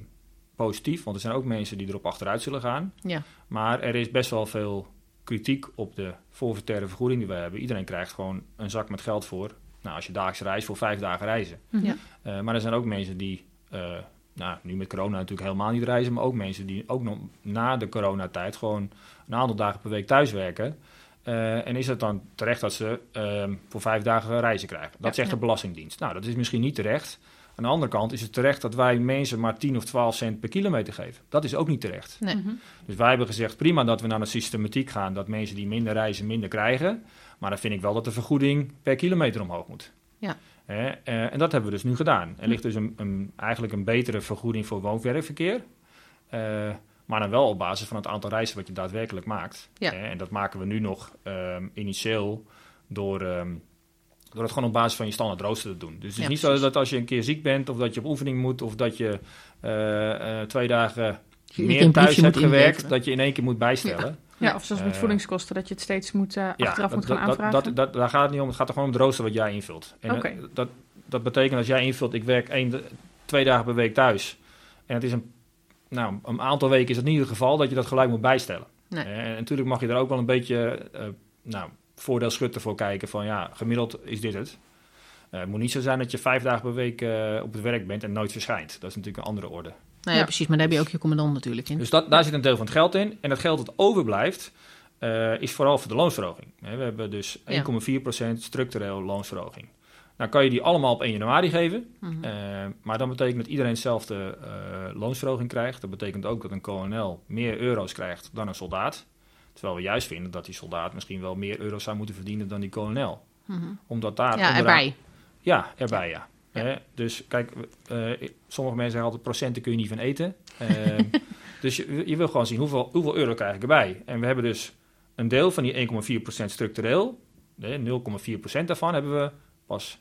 positief, want er zijn ook mensen die erop achteruit zullen gaan. Ja. Maar er is best wel veel kritiek op de forfaitaire vergoeding die we hebben. Iedereen krijgt gewoon een zak met geld voor. Nou, als je dagelijks reist, voor vijf dagen reizen. mhm. Ja. Eh, maar er zijn ook mensen die, eh, nou, nu met corona natuurlijk helemaal niet reizen, maar ook mensen die ook nog na de coronatijd gewoon een aantal dagen per week thuiswerken. Eh, en is het dan terecht dat ze ehm, voor vijf dagen reizen krijgen? Dat Ja. zegt de. Belastingdienst. Nou, dat is misschien niet terecht. Aan de andere kant is het terecht dat wij mensen maar 10 of 12 cent per kilometer geven. Dat is ook niet terecht. Nee. Mhm. Dus wij hebben gezegd, prima dat we naar de systematiek gaan, dat mensen die minder reizen minder krijgen. Maar dan vind ik wel dat de vergoeding per kilometer omhoog moet. Ja. Hè, eh, en dat hebben we dus nu gedaan. Er ligt dus een, een, eigenlijk een betere vergoeding voor woon-werkverkeer. Eh, maar dan wel op basis van het aantal reizen wat je daadwerkelijk maakt. Ja. Hè, en dat maken we nu nog ehm, initieel door, ehm, door het gewoon op basis van je standaard rooster te doen. Dus het is Ja, niet precies. zo dat als je een keer ziek bent of dat je op oefening moet of dat je eh, eh, twee dagen Je meer thuis hebt gewerkt, inleveren. dat je in één keer moet bijstellen. Ja, of zoals met Eh, voedingskosten, dat je het steeds moet, achteraf moet gaan dat, aanvragen. Dat, dat, dat, daar gaat het niet om. Het gaat er gewoon om het rooster wat jij invult. En Oké. dat, dat betekent als jij invult, ik werk één, twee dagen per week thuis. En het is een, nou, een aantal weken is het in ieder geval dat je dat gelijk moet bijstellen. Nee. En natuurlijk mag je er ook wel een beetje eh nou, voordeel schutten voor kijken van ja, gemiddeld is dit het. Eh, het moet niet zo zijn dat je vijf dagen per week eh, op het werk bent en nooit verschijnt. Dat is natuurlijk een andere orde. Nou ja, Ja. precies. Maar daar heb je ook je commandant natuurlijk in. Dus dat, daar zit een deel van het geld in. En het geld dat overblijft, eh, is vooral voor de loonsverhoging. Hè, We hebben dus Ja. 1,4% structureel loonsverhoging. Nou kan je die allemaal op 1 januari geven. Mhm. Eh, maar dan betekent dat iedereen dezelfde eh, loonsverhoging krijgt. Dat betekent ook dat een kolonel meer euro's krijgt dan een soldaat. Terwijl we juist vinden dat die soldaat misschien wel meer euro's zou moeten verdienen dan die kolonel. Mhm. Omdat daar Ja, onderaan- erbij. Ja, erbij ja. Ja. Hè? Dus kijk, eh, sommige mensen zeggen altijd procenten kun je niet van eten. Ehm, dus je, je wil gewoon zien hoeveel, hoeveel euro krijg ik erbij. En we hebben dus een deel van die 1,4% structureel. hè, 0,4% daarvan hebben we pas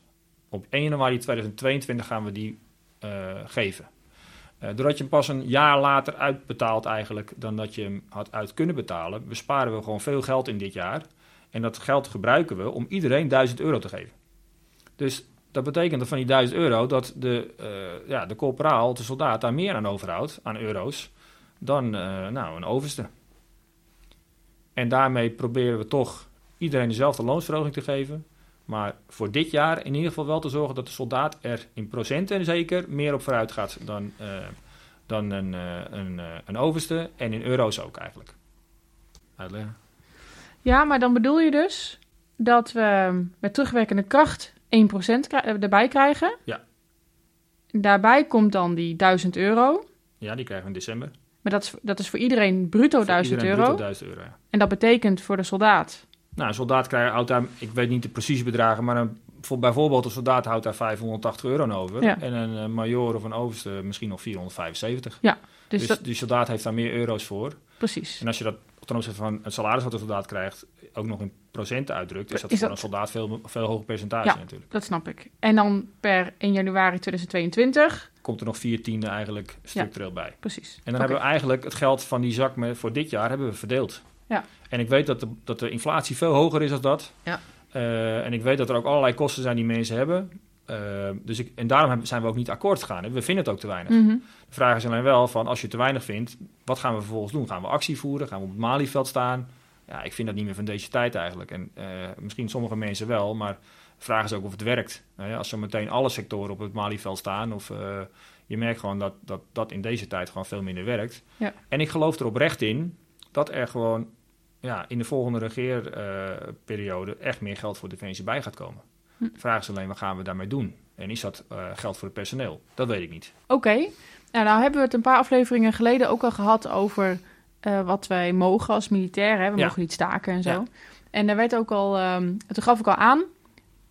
op 1 januari 2022 gaan we die eh, geven. Eh, doordat je hem pas een jaar later uitbetaalt eigenlijk dan dat je hem had uit kunnen betalen, besparen we gewoon veel geld in dit jaar. En dat geld gebruiken we om iedereen 1000 euro te geven. Dus dat betekent dat van die 1000 euro dat de, eh ja, de corporaal, de soldaat, daar meer aan overhoudt, aan euro's, dan eh, nou, een overste. En daarmee proberen we toch iedereen dezelfde loonsverhoging te geven. Maar voor dit jaar in ieder geval wel te zorgen dat de soldaat er in procenten zeker meer op vooruit gaat dan, eh, dan een, eh, een, eh, een overste. En in euro's ook eigenlijk. Uitleggen. Ja, maar dan bedoel je dus dat we met terugwerkende kracht 1% krij- eh, erbij krijgen. Ja. Daarbij komt dan die 1000 euro. Ja, die krijgen we in december. Maar dat is, dat is voor iedereen bruto Voor 1000 iedereen euro. bruto 1000 euro. ja. En dat betekent voor de soldaat. Nou, een soldaat krijgt houdt daar, ik weet niet de precieze bedragen, maar een, voor, bijvoorbeeld een soldaat houdt daar 580 euro aan over. Ja. En een eh, major of een overste misschien nog 475. Dus, Dus, dat, die soldaat heeft daar meer euro's voor. precies. En als je dat ten opzichte van het salaris wat een soldaat krijgt, ook nog in procenten uitdrukt, is dat Is voor dat- een soldaat veel, veel hoger percentage Ja. natuurlijk. Dat snap ik. En dan per 1 januari 2022. Komt er nog vier tiende eigenlijk structureel bij. Precies. En dan hebben we eigenlijk het geld van die zak met, voor dit jaar hebben we verdeeld. Ja. En ik weet dat de, dat de inflatie veel hoger is dan dat. Ja. Eh, en ik weet dat er ook allerlei kosten zijn die mensen hebben. Eh, dus ik, en daarom zijn we ook niet akkoord gegaan. hè. We vinden het ook te weinig. Mhm. De vraag is alleen wel van als je te weinig vindt, wat gaan we vervolgens doen? Gaan we actie voeren? Gaan we op het Malieveld staan? Ja, ik vind dat niet meer van deze tijd eigenlijk. En eh, misschien sommige mensen wel, maar de vraag is ook of het werkt. Nou ja, als zo meteen alle sectoren op het Malieveld staan, of je merkt gewoon dat, dat dat in deze tijd gewoon veel minder werkt. Ja. En ik geloof er oprecht in dat er gewoon ja, in de volgende regeerperiode echt meer geld voor Defensie bij gaat komen. Hm. De vraag is alleen, wat gaan we daarmee doen? En is dat eh, geld voor het personeel? Dat weet ik niet. Oké. Nou, nou hebben we het een paar afleveringen geleden ook al gehad over eh, wat wij mogen als militair. Hè? We Ja. mogen niet staken en zo. Ja. En daar werd ook al, ehm, toen gaf ik al aan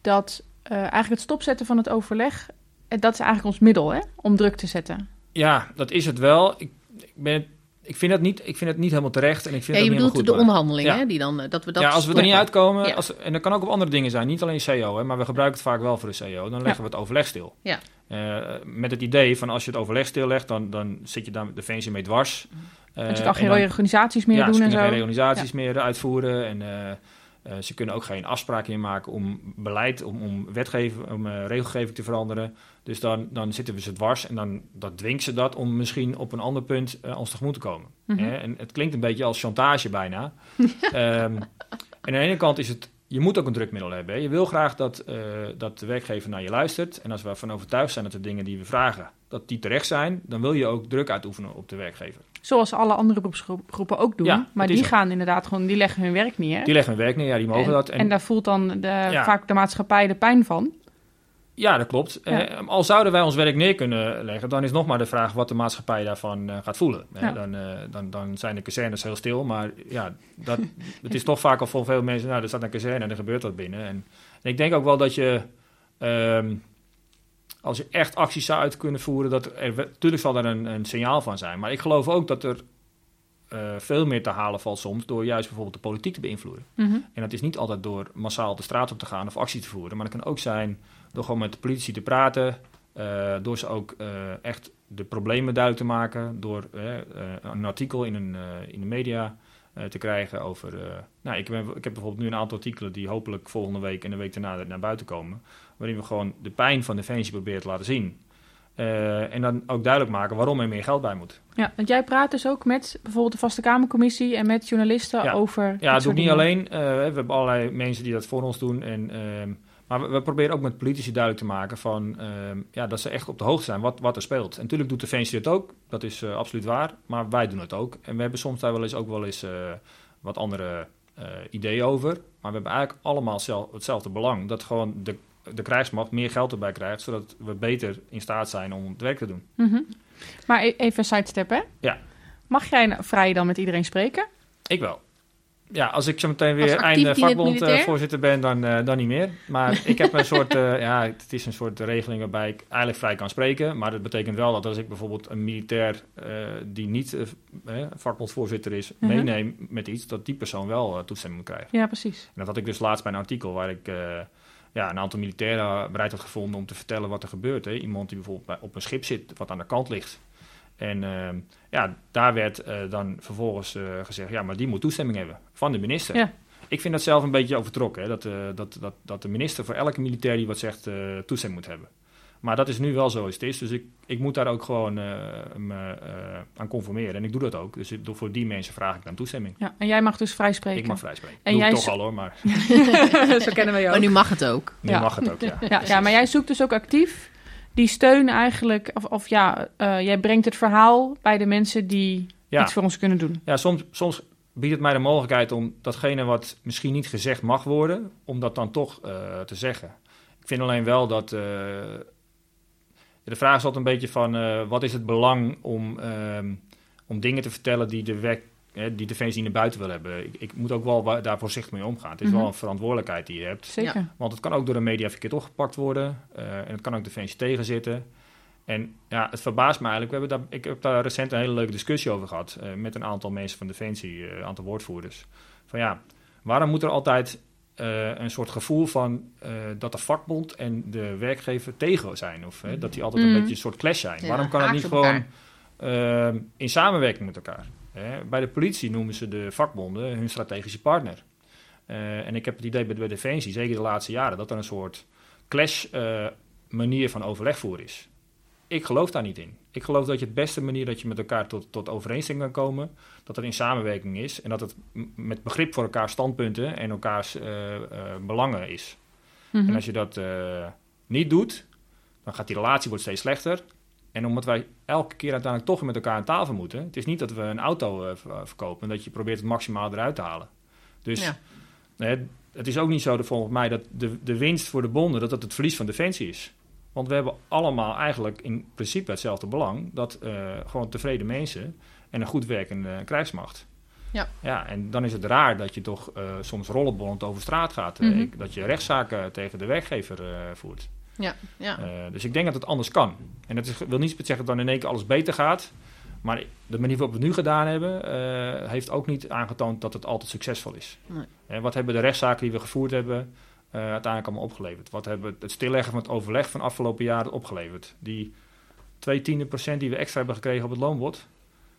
dat eh, eigenlijk het stopzetten van het overleg, dat is eigenlijk ons middel hè? om druk te zetten. Ja, dat is het wel. Ik, ik, ben, ik, vind, het niet, ik vind het niet helemaal terecht en ik vind Ja, het je niet bedoelt de goed. onderhandelingen, Ja. hè, die dan, eh, dat we dat ja, als we er niet uitkomen, Ja. als, en dat kan ook op andere dingen zijn, niet alleen CO, hè, maar we gebruiken het vaak wel voor de CO, dan leggen we het overleg stil. Ja. Eh, met het idee van als je het overleg stillegt, dan, dan zit je daar de Defensie mee dwars. Eh, Want je kan en geen reorganisaties meer ja, doen en zo. geen reorganisaties meer uitvoeren en eh, eh, ze kunnen ook geen afspraken meer maken om beleid, om, om wetgeving, om eh, regelgeving te veranderen. Dus dan, dan zitten we ze dwars en dan dat dwingt ze dat om misschien op een ander punt eh, ons tegemoet te komen. Mhm. En het klinkt een beetje als chantage bijna. Ehm, en aan de ene kant is het, je moet ook een drukmiddel hebben. Hè? Je wil graag dat, eh, dat de werkgever naar je luistert. En als we ervan overtuigd zijn dat de dingen die we vragen, dat die terecht zijn, dan wil je ook druk uitoefenen op de werkgever. Zoals alle andere beroepsgroepen ook doen. Ja, maar die zo. gaan inderdaad gewoon, die leggen hun werk neer. Die leggen hun werk neer, ja, die mogen en, dat. en, daar voelt dan de, Ja. vaak de maatschappij de pijn van. Ja, dat klopt. Ja. Eh, al zouden wij ons werk neer kunnen leggen, dan is nog maar de vraag wat de maatschappij daarvan eh, gaat voelen. Dan, eh, dan, dan zijn de kazernes heel stil, maar ja, dat, het is toch vaak al voor veel mensen, nou, er staat een kazerne en er gebeurt wat binnen. En, en ik denk ook wel dat je, ehm, als je echt acties zou uit kunnen voeren, dat er, natuurlijk zal er een, een signaal van zijn. Maar ik geloof ook dat er eh, veel meer te halen valt soms door juist bijvoorbeeld de politiek te beïnvloeden. Mhm. En dat is niet altijd door massaal de straat op te gaan of actie te voeren. Maar dat kan ook zijn door gewoon met de politici te praten. eh, door ze ook eh, echt de problemen duidelijk te maken. Door een artikel in, een, in de media te krijgen over... eh, nou, ik, ben, ik heb bijvoorbeeld nu een aantal artikelen die hopelijk volgende week en de week daarna naar buiten komen. Waarin we gewoon de pijn van Defensie proberen te laten zien. Eh, en dan ook duidelijk maken waarom er meer geld bij moet. Ja, want jij praat dus ook met bijvoorbeeld de Vaste Kamercommissie en met journalisten Ja. over. Ja, dat doe ik niet alleen. Eh, we hebben allerlei mensen die dat voor ons doen. En, ehm, maar we, we proberen ook met politici duidelijk te maken van, ehm, ja, dat ze echt op de hoogte zijn wat, wat er speelt. En natuurlijk doet Defensie het ook, dat is eh, absoluut waar. Maar wij doen het ook. En we hebben soms daar wel eens ook wel eens eh, wat andere eh, ideeën over. Maar we hebben eigenlijk allemaal zel- hetzelfde belang. Dat gewoon de, de krijgsmacht meer geld erbij krijgt, zodat we beter in staat zijn om het werk te doen. Mhm. Maar e- even sidestep, hè? Ja. Mag jij vrij dan met iedereen spreken? Ik wel. Ja, als ik zo meteen weer einde vakbondvoorzitter ben, dan, eh, dan niet meer. Maar ik heb een soort, eh, ja, het is een soort regeling waarbij ik eigenlijk vrij kan spreken. Maar dat betekent wel dat als ik bijvoorbeeld een militair eh, die niet eh, eh, vakbondsvoorzitter is, Mhm. meeneem met iets, dat die persoon wel eh, toestemming moet krijgen. Ja, precies. En dat had ik dus laatst bij een artikel waar ik eh, ja, een aantal militairen bereid had gevonden om te vertellen wat er gebeurt. Hè. Iemand die bijvoorbeeld bij, op een schip zit wat aan de kant ligt. En ehm, ja, daar werd eh, dan vervolgens eh, gezegd, ja, maar die moet toestemming hebben van de minister. Ja. Ik vind dat zelf een beetje overtrokken, hè, dat, eh, dat, dat, dat de minister voor elke militair die wat zegt eh, toestemming moet hebben. Maar dat is nu wel zoals het is, dus ik, ik moet daar ook gewoon eh, me eh, aan conformeren. En ik doe dat ook, dus ik, voor die mensen vraag ik dan toestemming. Ja, en jij mag dus vrij spreken. Ik mag vrij spreken. En Doe ik jij toch al hoor, maar Zo kennen we je ook. Maar nu mag het ook. nu Ja. mag het ook, ja. Ja, ja, maar jij zoekt dus ook actief die steun eigenlijk, of, of ja, eh, jij brengt het verhaal bij de mensen die Ja. iets voor ons kunnen doen. Ja, soms, soms biedt het mij de mogelijkheid om datgene wat misschien niet gezegd mag worden, om dat dan toch eh, te zeggen. Ik vind alleen wel dat. eh, de vraag is altijd een beetje van wat is het belang om, ehm, om dingen te vertellen die de die Defensie naar buiten wil hebben. Ik, ik moet ook wel wa- daar voorzichtig mee omgaan. Het is Mhm. wel een verantwoordelijkheid die je hebt. Zeker. Want het kan ook door de media verkeerd opgepakt worden. eh, en het kan ook Defensie tegenzitten. En ja, het verbaast me eigenlijk. We hebben daar, ik heb daar recent een hele leuke discussie over gehad. eh, met een aantal mensen van Defensie, eh, een aantal woordvoerders. Van ja, waarom moet er altijd eh, een soort gevoel van eh, dat de vakbond en de werkgever tegen zijn? Of hè, dat die altijd Mhm. een beetje een soort clash zijn. Ja, waarom kan het niet gewoon in samenwerking met elkaar? Bij de politie noemen ze de vakbonden hun strategische partner. Eh, en ik heb het idee bij de Defensie, zeker de laatste jaren, dat er een soort clash eh, manier van overleg voeren is. Ik geloof daar niet in. Ik geloof dat je het beste manier dat je met elkaar tot, tot overeenstemming kan komen, dat het in samenwerking is en dat het met begrip voor elkaar standpunten en elkaars eh, belangen is. Mhm. En als je dat niet doet, dan gaat die relatie wordt steeds slechter. En omdat wij elke keer uiteindelijk toch met elkaar aan tafel moeten. Het is niet dat we een auto ver- verkopen en dat je probeert het maximaal eruit te halen. Dus Ja. hè, het is ook niet zo dat volgens mij dat de, de winst voor de bonden dat dat het verlies van defensie is. Want we hebben allemaal eigenlijk in principe hetzelfde belang. Dat eh, gewoon tevreden mensen en een goed werkende krijgsmacht. Ja. ja, en dan is het raar dat je toch eh, soms rollenbollend over straat gaat. Mhm. ik- dat je rechtszaken tegen de werkgever eh, voert. Ja, ja. Eh, dus ik denk dat het anders kan. En dat is, wil niet zeggen dat dan in één keer alles beter gaat. Maar de manier waarop we het nu gedaan hebben, eh, heeft ook niet aangetoond dat het altijd succesvol is. Nee. En wat hebben de rechtszaken die we gevoerd hebben eh, uiteindelijk allemaal opgeleverd? Wat hebben het stilleggen van het overleg van afgelopen jaren opgeleverd? Die twee tiende procent die we extra hebben gekregen op het loonbod,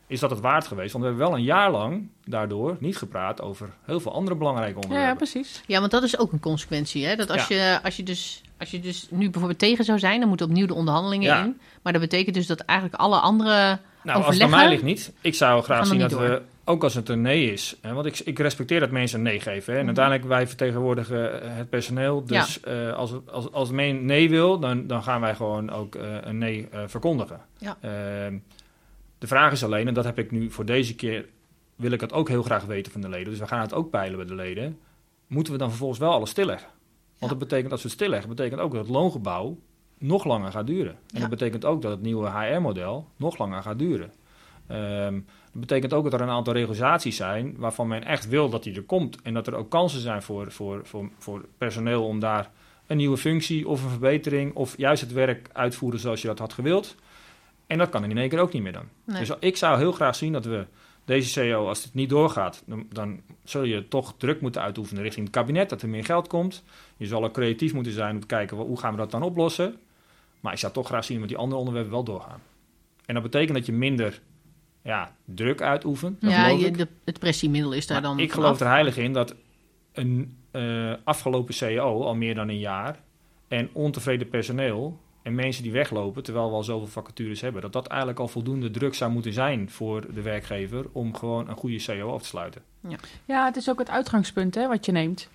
is dat het waard geweest? Want we hebben wel een jaar lang daardoor niet gepraat over heel veel andere belangrijke Ja, ja, onderwerpen. precies. Ja, want dat is ook een consequentie. Hè? Dat als, Ja. je, als, je dus, als je dus nu bijvoorbeeld tegen zou zijn, dan moeten opnieuw de onderhandelingen Ja. in. Maar dat betekent dus dat eigenlijk alle andere. Nou, als het aan mij ligt niet. Ik zou graag zien dat we, ook als het een nee is... Hè, want ik, ik respecteer dat mensen een nee geven. Hè, en Mhm. uiteindelijk, wij vertegenwoordigen eh, het personeel. Dus eh, als, als, als men nee wil, dan, dan gaan wij gewoon ook eh, een nee verkondigen. Ja. Ehm, de vraag is alleen, en dat heb ik nu voor deze keer... wil ik het ook heel graag weten van de leden. Dus we gaan het ook peilen bij de leden. Moeten we dan vervolgens wel alles stilleggen? Want dat betekent, als we het stilleggen, betekent ook dat het loongebouw nog langer gaat duren. En dat betekent ook dat het nieuwe HR-model nog langer gaat duren. Ehm, dat betekent ook dat er een aantal regulaties zijn waarvan men echt wil dat die er komt. En dat er ook kansen zijn voor, voor, voor, voor personeel om daar een nieuwe functie of een verbetering of juist het werk uitvoeren zoals je dat had gewild. En dat kan in één keer ook niet meer dan. Nee. Dus ik zou heel graag zien dat we deze CEO, als het niet doorgaat, dan, dan zul je toch druk moeten uitoefenen richting het kabinet, dat er meer geld komt. Je zal ook creatief moeten zijn om te kijken hoe gaan we dat dan oplossen. Maar ik zou toch graag zien dat die andere onderwerpen wel doorgaan. En dat betekent dat je minder ja, druk uitoefent. Ja, je, de, het pressiemiddel is daar Maar dan. ik geloof er heilig in dat een eh, afgelopen CEO, al meer dan een jaar, en ontevreden personeel en mensen die weglopen terwijl we al zoveel vacatures hebben, dat dat eigenlijk al voldoende druk zou moeten zijn voor de werkgever om gewoon een goede CEO af te sluiten. Ja, het is ook het uitgangspunt hè, wat je neemt.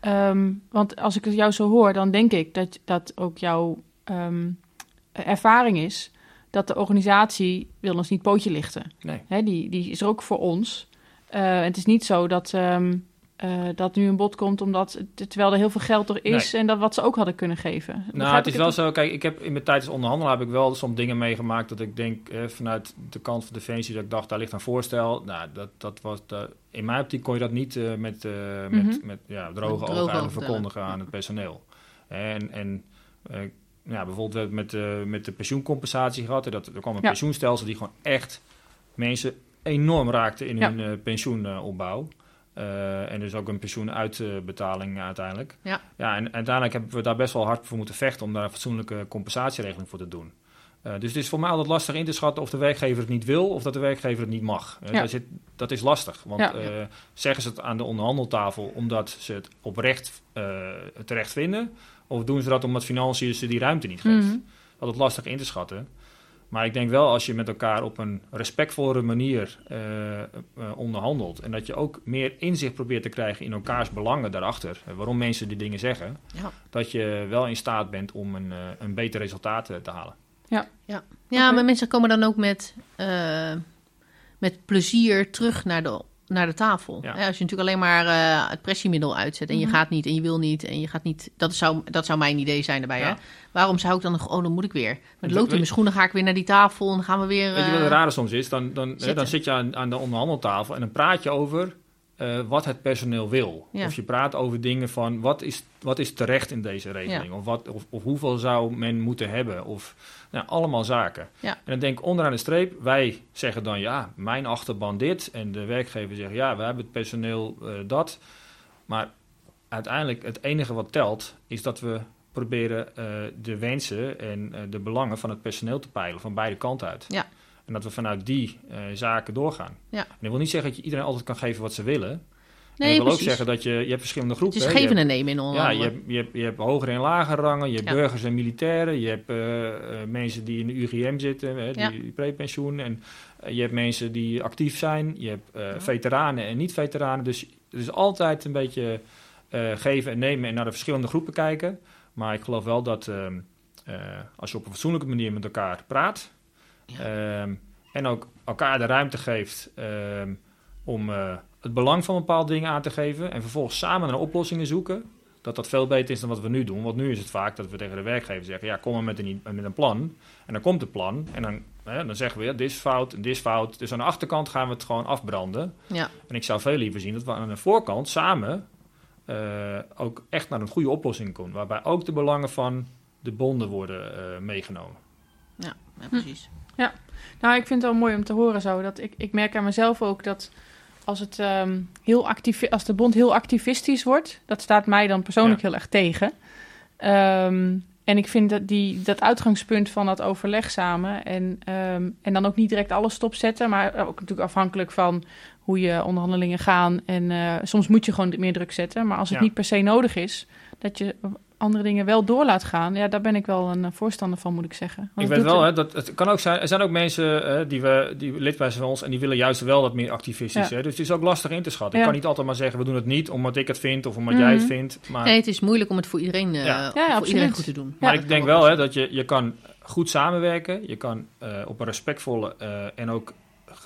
Ehm, want als ik het jou zo hoor, dan denk ik dat dat ook jouw ehm, ervaring is dat de organisatie wil ons niet pootje lichten. Nee. Hè, die, die is er ook voor ons. Eh, het is niet zo dat, ehm, eh, dat nu een bod komt omdat terwijl er heel veel geld er is en dat wat ze ook hadden kunnen geven. Nou, Begrijp het is wel zo. Kijk, ik heb in mijn tijd als onderhandelaar heb ik wel soms dingen meegemaakt dat ik denk eh, vanuit de kant van Defensie dat ik dacht, daar ligt een voorstel. Nou, dat, dat was in mijn optiek kon je dat niet eh, met, eh, met, Mhm. met ja, droge ogen verkondigen aan het personeel. En, en eh, ja, bijvoorbeeld we hebben met, met de pensioencompensatie gehad. Dat, er kwam een Ja. pensioenstelsel die gewoon echt mensen enorm raakte in Ja. hun pensioenopbouw. Eh, en dus ook een pensioenuitbetaling uiteindelijk. Ja. ja, en uiteindelijk hebben we daar best wel hard voor moeten vechten om daar een fatsoenlijke compensatieregeling voor te doen. Eh, dus het is voor mij altijd lastig in te schatten of de werkgever het niet wil of dat de werkgever het niet mag. Eh, Ja. daar zit, dat is lastig, want Ja. zeggen ze het aan de onderhandeltafel omdat ze het oprecht terecht vinden, of doen ze dat omdat financiën ze die ruimte niet geeft? Mhm. Altijd lastig in te schatten. Maar ik denk wel als je met elkaar op een respectvolle manier eh, eh, onderhandelt en dat je ook meer inzicht probeert te krijgen in elkaars belangen daarachter, eh, waarom mensen die dingen zeggen, Ja. dat je wel in staat bent om een, een beter resultaat te halen. Ja, Oké. maar mensen komen dan ook met, eh, met plezier terug naar de, naar de tafel. Ja. Hè, als je natuurlijk alleen maar eh, het pressiemiddel uitzet en je Mhm. gaat niet en je wil niet en je gaat niet. Dat zou, dat zou mijn idee zijn daarbij. Ja. Hè? Waarom zou ik dan nog, oh dan moet ik weer. Met lood in mijn schoenen ga ik weer naar die tafel en dan gaan we weer. Weet je wat eh, het rare soms is? Dan, dan, hè, dan zit je aan, aan de onderhandeltafel en dan praat je over eh, wat het personeel wil. Ja. Of je praat over dingen van wat is, wat is terecht in deze regeling? Of, wat, of, of hoeveel zou men moeten hebben? Of nou, allemaal zaken. Ja. En dan denk ik onderaan de streep, wij zeggen dan ja, mijn achterban dit. En de werkgever zegt ja, we hebben het personeel eh, dat. Maar uiteindelijk het enige wat telt is dat we proberen eh, de wensen en de belangen van het personeel te peilen van beide kanten uit. Ja. En dat we vanuit die eh, zaken doorgaan. Ja. En dat wil niet zeggen dat je iedereen altijd kan geven wat ze willen. en Nee, dat wil precies. ook zeggen dat je, je hebt verschillende het groepen. is hè. Je geven en nemen in ja, onderhandelen. je hebt, je, hebt, je hebt hogere en lagere rangen, je hebt Ja. burgers en militairen, je hebt eh, eh, mensen die in de UGM zitten, hè, die, Ja. die prepensioen, en je hebt mensen die actief zijn, je hebt veteranen en niet-veteranen. Dus het is altijd een beetje geven en nemen en naar de verschillende groepen kijken. Maar ik geloof wel dat ehm, eh, als je op een fatsoenlijke manier met elkaar praat ehm, en ook elkaar de ruimte geeft ehm, om eh, het belang van bepaalde dingen aan te geven en vervolgens samen naar oplossingen zoeken, dat dat veel beter is dan wat we nu doen. Want nu is het vaak dat we tegen de werkgever zeggen, ja, kom maar met een, met een plan. En dan komt het plan en dan, hè, dan zeggen we, ja, dit is fout en dit is fout. Dus aan de achterkant gaan we het gewoon afbranden. Ja. En ik zou veel liever zien dat we aan de voorkant samen eh, ook echt naar een goede oplossing komen. Waarbij ook de belangen van de bonden worden eh, meegenomen. Ja, ja, precies. Nou, ik vind het wel mooi om te horen zo. Dat ik, ik merk aan mezelf ook dat als, het, ehm, heel actief, als de bond heel activistisch wordt, dat staat mij dan persoonlijk Ja. heel erg tegen. Ehm, en ik vind dat die, dat uitgangspunt van dat overleg samen en, ehm, en dan ook niet direct alles stopzetten, maar ook natuurlijk afhankelijk van hoe je onderhandelingen gaan. En eh, soms moet je gewoon meer druk zetten, maar als het Ja. niet per se nodig is, dat je andere dingen wel door laat gaan. Ja, daar ben ik wel een eh, voorstander van, moet ik zeggen. Want Ik weet wel, er- hè, dat het kan ook zijn. Er zijn ook mensen eh, die we die lid zijn van ons en die willen juist wel wat meer activistisch. Ja. Hè? Dus het is ook lastig in te schatten. Ja. Ik kan niet altijd maar zeggen, we doen het niet omdat ik het vind of omdat Mhm. jij het vindt. Maar, Nee, het is moeilijk om het voor iedereen, eh, Ja. Ja, voor absoluut. iedereen goed te doen. maar ik denk wel hè, dat je, je kan goed samenwerken. Je kan eh, op een respectvolle eh, en ook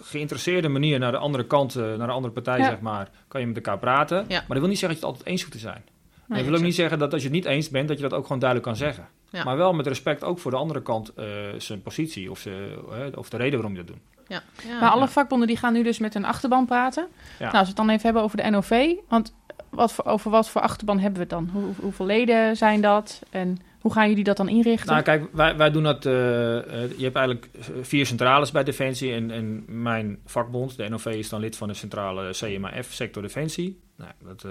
geïnteresseerde manier naar de andere kant, eh, naar de andere partij, Ja. zeg maar, kan je met elkaar praten. Ja. Maar dat wil niet zeggen dat je het altijd eens hoeft te zijn. Nee, ik wil ook niet zeggen dat als je het niet eens bent, dat je dat ook gewoon duidelijk kan zeggen. Ja. Maar wel met respect ook voor de andere kant eh, zijn positie of, ze, eh, of de reden waarom je dat doet. Ja. Ja. Maar alle Ja. vakbonden die gaan nu dus met een achterban praten. Ja. Nou, als we het dan even hebben over de NOV. Want wat voor, over wat voor achterban hebben we het dan? Hoe, hoeveel leden zijn dat? En hoe gaan jullie dat dan inrichten? Nou, kijk, wij, wij doen dat. eh, eh, je hebt eigenlijk vier centrales bij Defensie. En, en mijn vakbond, de NOV, is dan lid van de centrale CMAF, sector Defensie. Nou, dat, eh,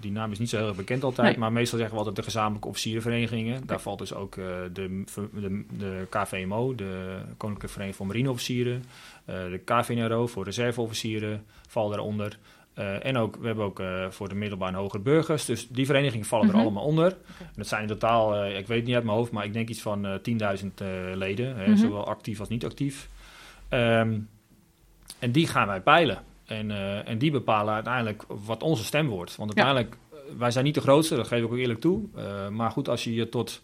die naam is niet zo heel erg bekend altijd. Nee. Maar meestal zeggen we altijd de gezamenlijke officierenverenigingen. Daar valt dus ook eh, de, de, de KVMO, de Koninklijke Vereniging van Marineofficieren. eh, de KVNRO voor reserveofficieren valt daaronder. En ook, we hebben ook voor de middelbare en hogere burgers. Dus die verenigingen vallen Mhm. er allemaal onder. Dat zijn in totaal, ik weet het niet uit mijn hoofd, maar ik denk iets van eh 10.000 eh, leden. Hè, Mhm. Zowel actief als niet actief. Ehm, en die gaan wij peilen. En, eh, en die bepalen uiteindelijk wat onze stem wordt. Want uiteindelijk, eh, wij zijn niet de grootste, dat geef ik ook eerlijk toe. Eh, maar goed, als je je tot,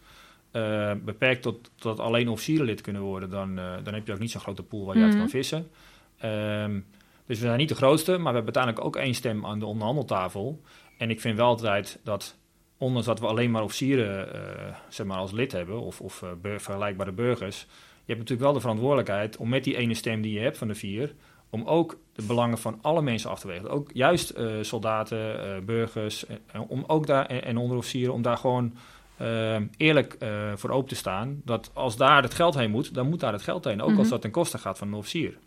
beperkt tot, tot alleen officierenlid kunnen worden... Dan, dan heb je ook niet zo'n grote pool waar je uit Mhm. kan vissen. Ehm, Dus we zijn niet de grootste, maar we hebben uiteindelijk ook één stem aan de onderhandeltafel. En ik vind wel altijd dat, ondanks dat we alleen maar officieren zeg maar als lid hebben, of, of bur- vergelijkbare burgers, je hebt natuurlijk wel de verantwoordelijkheid om met die ene stem die je hebt van de vier, om ook de belangen van alle mensen af te wegen. Ook juist eh, soldaten, eh, burgers, eh, om ook daar, en, en onderofficieren, om daar gewoon eerlijk voor open te staan. Dat als daar het geld heen moet, dan moet daar het geld heen. Ook Mhm. als dat ten koste gaat van een officier.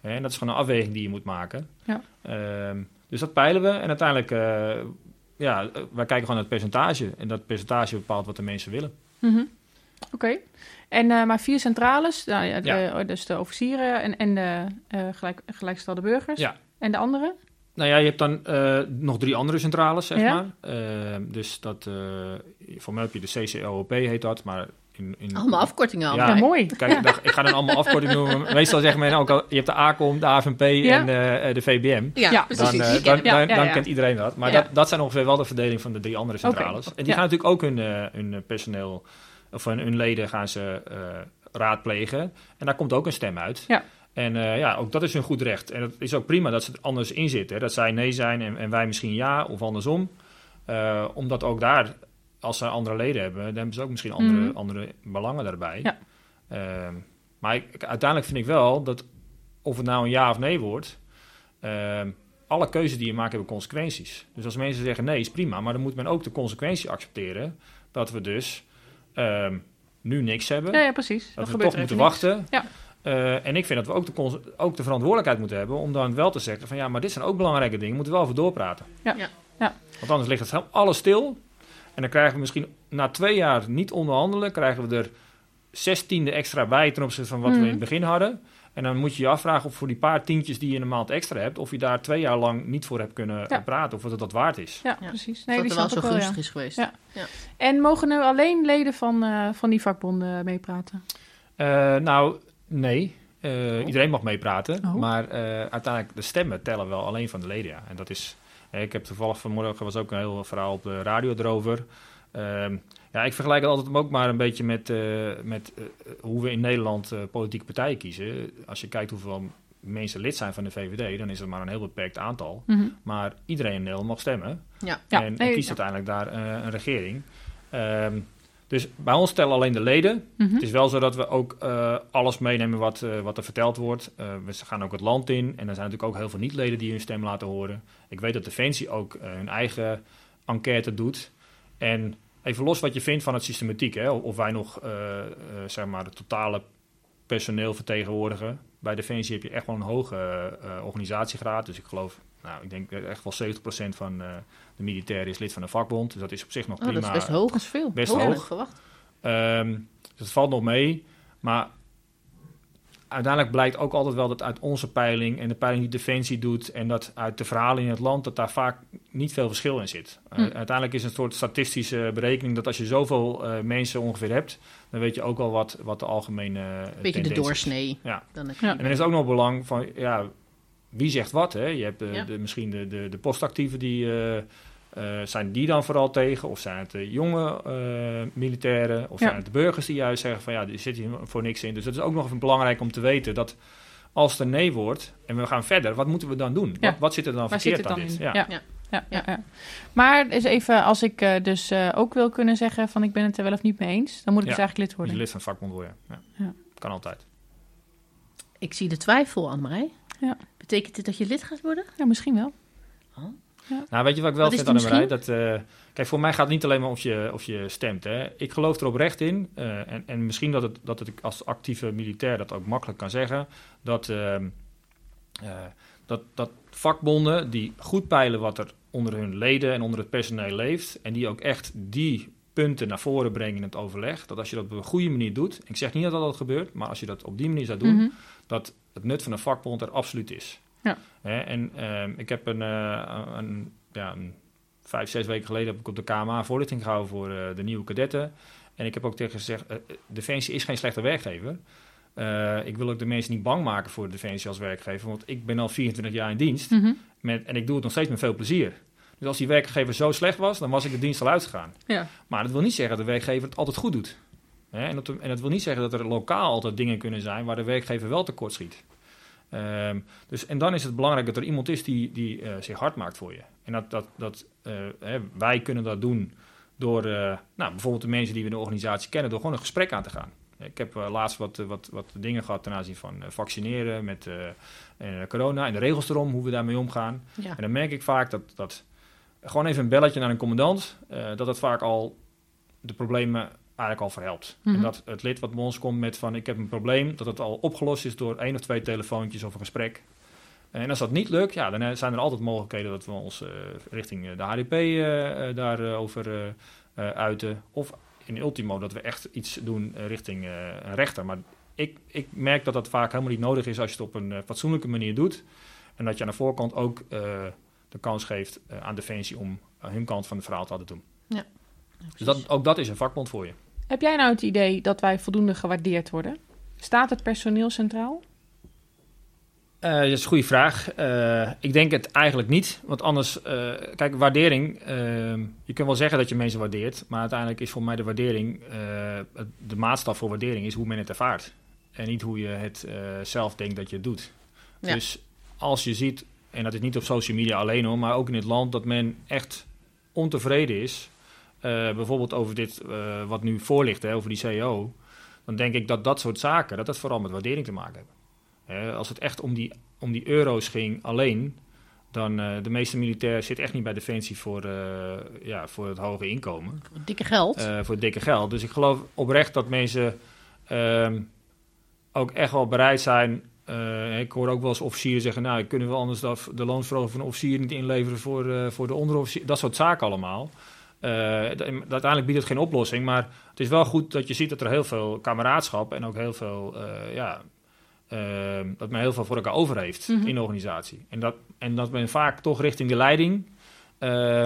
En dat is gewoon een afweging die je moet maken. Ja. Ehm, dus dat peilen we. En uiteindelijk, eh, ja, wij kijken gewoon naar het percentage. En dat percentage bepaalt wat de mensen willen. Mhm. Oké. En eh, maar vier centrales, nou, ja, de- Ja. dus de officieren en, en de eh, gelijk, gelijkgestelde burgers. Ja. En de andere? Nou ja, je hebt dan eh, nog drie andere centrales, zeg Ja. maar. Ehm, dus dat, eh, voor mij heb je de CCOOP, heet dat. Maar in, in, Allemaal afkortingen Ja. Ja, mooi. Kijk, dat- ik ga dan allemaal afkorting noemen. Meestal zeggen men ook al, je hebt de ACOM, de Ja. en eh, de VBM. Ja, Ja, precies. Dan, dan, kent iedereen dat. Maar Ja. dat, dat zijn ongeveer wel de verdeling van de drie andere centrales. En die ja. gaan natuurlijk ook hun, eh, hun personeel, of hun, hun leden gaan ze eh, raadplegen. En daar komt ook een stem uit. Ja. En eh, ja, ook dat is hun goed recht. En het is ook prima dat ze er anders in zitten. hè. Dat zij nee zijn en, en wij misschien ja, of andersom. Eh, omdat ook daar, als ze andere leden hebben, dan hebben ze ook misschien andere, Mhm. andere belangen daarbij. Ja. Ehm, maar ik, uiteindelijk vind ik wel dat of het nou een ja of nee wordt, ehm, alle keuzes die je maakt hebben consequenties. Dus als mensen zeggen nee is prima, maar dan moet men ook de consequentie accepteren dat we dus ehm, nu niks hebben, Ja, ja precies. dat we toch moeten niks. wachten. Ja. Eh, en ik vind dat we ook de, ook de verantwoordelijkheid moeten hebben om dan wel te zeggen van ja, maar dit zijn ook belangrijke dingen, moeten we wel over doorpraten. Ja. Ja. Ja. Want anders ligt het helemaal alles stil. En dan krijgen we misschien na twee jaar niet onderhandelen, krijgen we er zestiende extra bij ten opzichte van wat we Mhm. in het begin hadden. En dan moet je je afvragen of voor die paar tientjes die je in een maand extra hebt, of je daar twee jaar lang niet voor hebt kunnen Ja. eh, praten, of dat dat waard is. Ja, Ja. precies. dat Nee, die het wel zo ik wel, ja. gunstig is geweest. Ja. En mogen nu alleen leden van, eh, van die vakbonden meepraten? Eh, nou, nee. Eh, Iedereen mag meepraten. Oh. Maar eh, uiteindelijk, de stemmen tellen wel alleen van de leden. Ja. En dat is. ik heb toevallig vanmorgen was ook een heel verhaal op de radio erover. Ehm, ja, ik vergelijk het altijd ook maar een beetje met, eh, met eh, hoe we in Nederland eh, politieke partijen kiezen. Als je kijkt hoeveel mensen lid zijn van de VVD, dan is het maar een heel beperkt aantal. Mhm. Maar iedereen in Nederland mag stemmen. Ja. Ja, en, nee, kiest ja. uiteindelijk daar eh, een regering. Ehm, dus bij ons tellen alleen de leden. Mhm. Het is wel zo dat we ook eh, alles meenemen wat, eh, wat er verteld wordt. Eh, we gaan ook het land in. En er zijn natuurlijk ook heel veel niet-leden die hun stem laten horen. Ik weet dat Defensie ook hun eigen enquête doet. En even los wat je vindt van het systematiek. Hè, of wij nog eh, zeg maar het totale personeel vertegenwoordigen. Bij Defensie heb je echt wel een hoge eh, organisatiegraad. Dus ik geloof, nou, ik denk echt wel 70% van de militairen is lid van een vakbond. Dus dat is op zich nog Oh, prima. dat is best hoog. Dat is veel. Best hoog. ik verwacht. Ehm, dus het valt nog mee. Maar uiteindelijk blijkt ook altijd wel dat uit onze peiling en de peiling die Defensie doet en dat uit de verhalen in het land, dat daar vaak niet veel verschil in zit. Uh, Hm. Uiteindelijk is het een soort statistische berekening dat als je zoveel eh, mensen ongeveer hebt, dan weet je ook wel wat, wat de algemene. eh, Beetje de is. doorsnee. Ja. Dan Ja. En dan is het ook nog belang van, ja, wie zegt wat? Hè? Je hebt eh, Ja. de, misschien de, de, de postactieven die. eh, eh, zijn die dan vooral tegen? Of zijn het de jonge eh, militairen? Of Ja. zijn het de burgers die juist zeggen van ja, die zit hier voor niks in. Dus dat is ook nog even belangrijk om te weten dat als een nee wordt en we gaan verder, wat moeten we dan doen? Ja. Wat, wat zit er dan Waar zit verkeerd het aan dan dit? in? Ja. Ja. Ja. Ja. Maar is even, als ik eh, dus eh, ook wil kunnen zeggen van ik ben het er wel of niet mee eens, dan moet ik Ja. dus eigenlijk lid Moet je worden. lid van het vakbond worden. Ja. Ja. Kan altijd. Ik zie de twijfel, Annemarij. Ja. Betekent dit dat je lid gaat worden? Ja, misschien wel. Nou, weet je wat ik wel Wat vind, het Annemarij? Dat, eh, kijk, voor mij gaat het niet alleen maar of je, of je stemt. Hè. Ik geloof er oprecht in, eh, en, en misschien dat het, dat het als actieve militair dat ook makkelijk kan zeggen, dat, ehm, eh, dat, dat vakbonden die goed peilen wat er onder hun leden en onder het personeel leeft, en die ook echt die punten naar voren brengen in het overleg, dat als je dat op een goede manier doet, ik zeg niet dat dat gebeurt, maar als je dat op die manier zou doen, Mhm. dat het nut van een vakbond er absoluut is. Ja. En ehm, ik heb een, eh, een, ja, een vijf, zes weken geleden heb ik op de KMA voorlichting gehouden voor eh, de nieuwe kadetten. En ik heb ook tegen gezegd, eh, Defensie is geen slechte werkgever. Ik wil ook de mensen niet bang maken voor Defensie als werkgever, want ik ben al 24 jaar in dienst Mhm. met, en ik doe het nog steeds met veel plezier. Dus als die werkgever zo slecht was, dan was ik de dienst al uitgegaan. Ja. Maar dat wil niet zeggen dat de werkgever het altijd goed doet. Hè, En, dat, en dat wil niet zeggen dat er lokaal altijd dingen kunnen zijn waar de werkgever wel tekort schiet. Ehm, dus, en dan is het belangrijk dat er iemand is die, die eh, zich hard maakt voor je. En dat, dat, dat, eh, hè, wij kunnen dat doen door eh, nou, bijvoorbeeld de mensen die we in de organisatie kennen, door gewoon een gesprek aan te gaan. Ik heb laatst wat, wat, wat dingen gehad ten aanzien van vaccineren met corona en de regels erom, hoe we daarmee omgaan. Ja. En dan merk ik vaak dat, dat gewoon even een belletje naar een commandant, dat het vaak al de problemen eigenlijk al verhelpt. Mhm. En dat het lid wat bij ons komt met van ik heb een probleem, dat het al opgelost is door één of twee telefoontjes of een gesprek. En als dat niet lukt, ja, dan zijn er altijd mogelijkheden dat we ons eh, richting eh, de HDP eh, eh, daarover uiten. Of in ultimo dat we echt iets doen richting een rechter. Maar ik, ik merk dat dat vaak helemaal niet nodig is als je het op een fatsoenlijke manier doet. En dat je aan de voorkant ook de kans geeft aan Defensie om aan hun kant van het verhaal te laten doen. Dus dat, ook dat is een vakbond voor je. Heb jij nou het idee dat wij voldoende gewaardeerd worden? Staat het personeel centraal? Eh, dat is een goede vraag. Eh, ik denk het eigenlijk niet. Want anders, eh, kijk, waardering. je kunt wel zeggen dat je mensen waardeert. Maar uiteindelijk is voor mij de waardering. de maatstaf voor waardering is hoe men het ervaart. En niet hoe je het zelf denkt dat je het doet. Ja. Dus als je ziet, en dat is niet op social media alleen hoor, maar ook in het land, dat men echt ontevreden is. Eh, bijvoorbeeld over dit eh, wat nu voor ligt, hè, over die CEO. Dan denk ik dat dat soort zaken, dat dat vooral met waardering te maken. Hè, als het echt om die, om die euro's ging alleen, dan uh, de meeste militair zit echt niet bij Defensie voor, uh, ja, voor het hoge inkomen. Voor dikke geld. Uh, voor dikke geld. Dus ik geloof oprecht dat mensen um, ook echt wel bereid zijn. Ik hoor ook wel eens officieren zeggen, nou, kunnen we anders de loonsverhoging van een officier niet inleveren voor, voor de onderofficier. Dat soort zaken allemaal. Uh, uiteindelijk biedt het geen oplossing, maar het is wel goed dat je ziet dat er heel veel kameraadschap en ook heel veel, uh, ja, uh, dat men heel veel voor elkaar over heeft mm -hmm. in de organisatie. En dat, en dat men vaak toch richting de leiding uh,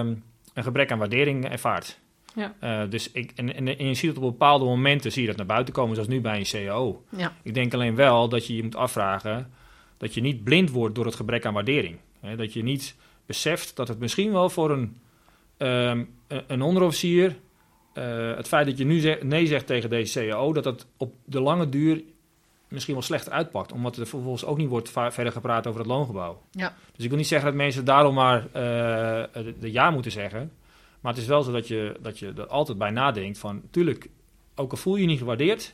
een gebrek aan waardering ervaart. Ja. Uh, dus ik, en, en, en, je ziet het op bepaalde momenten zie je dat naar buiten komen, zoals nu bij een CEO. Ja. Ik denk alleen wel dat je je moet afvragen dat je niet blind wordt door het gebrek aan waardering. Hè? Dat je niet beseft dat het misschien wel voor een Um, een onderofficier, uh, het feit dat je nu nee zegt tegen deze CEO, dat dat op de lange duur misschien wel slechter uitpakt. Omdat er vervolgens ook niet wordt verder gepraat over het loongebouw. Ja. Dus ik wil niet zeggen dat mensen daarom maar uh, de, de, ja moeten zeggen. Maar het is wel zo dat je, dat je er altijd bij nadenkt van, tuurlijk, ook al voel je je niet gewaardeerd,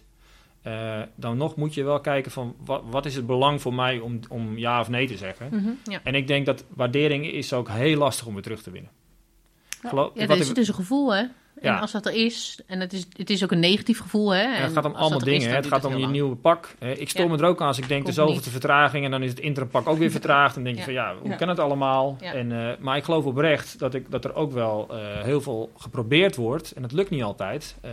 uh, dan nog moet je wel kijken van, wat, wat is het belang voor mij om, om ja of nee te zeggen. Mm -hmm, ja. En ik denk dat waardering is ook heel lastig om weer terug te winnen. Geloof, ja dat is dus een gevoel, hè? En Ja. als dat er is, en het is, het is ook een negatief gevoel, hè? En het gaat om allemaal dat er dingen. is, het gaat om je nieuwe pak. Ik stoor Ja. me er ook aan als ik denk de Komt zoveelste niet. vertraging en dan is het interimpak ook weer vertraagd. En dan denk je Ja. van ja, hoe kan het allemaal? En, eh, maar ik geloof oprecht dat, ik, dat er ook wel eh, heel veel geprobeerd wordt. En het lukt niet altijd eh,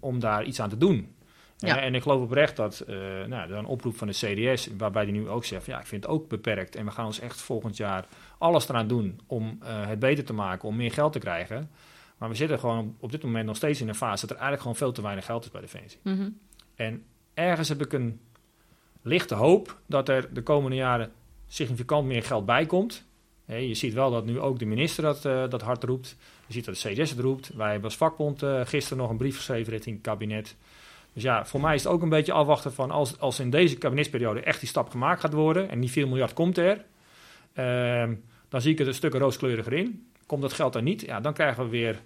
om daar iets aan te doen. Ja. En ik geloof oprecht dat nou, een oproep van de CDS, waarbij die nu ook zegt: ja, ik vind het ook beperkt. En we gaan ons echt volgend jaar alles eraan doen om eh, het beter te maken, om meer geld te krijgen. Maar we zitten gewoon op, dit moment nog steeds in een fase dat er eigenlijk gewoon veel te weinig geld is bij Defensie. Mhm. En ergens heb ik een lichte hoop dat er de komende jaren significant meer geld bij komt. Je ziet wel dat nu ook de minister dat, eh, dat hard roept. Je ziet dat de CDS het roept. Wij hebben als vakbond eh, gisteren nog een brief geschreven richting het kabinet. Dus ja, voor mij is het ook een beetje afwachten van als, als in deze kabinetsperiode echt die stap gemaakt gaat worden en die 4 miljard komt er, ehm, dan zie ik het een stuk rooskleuriger in. Komt dat geld er niet, ja, dan krijgen we weer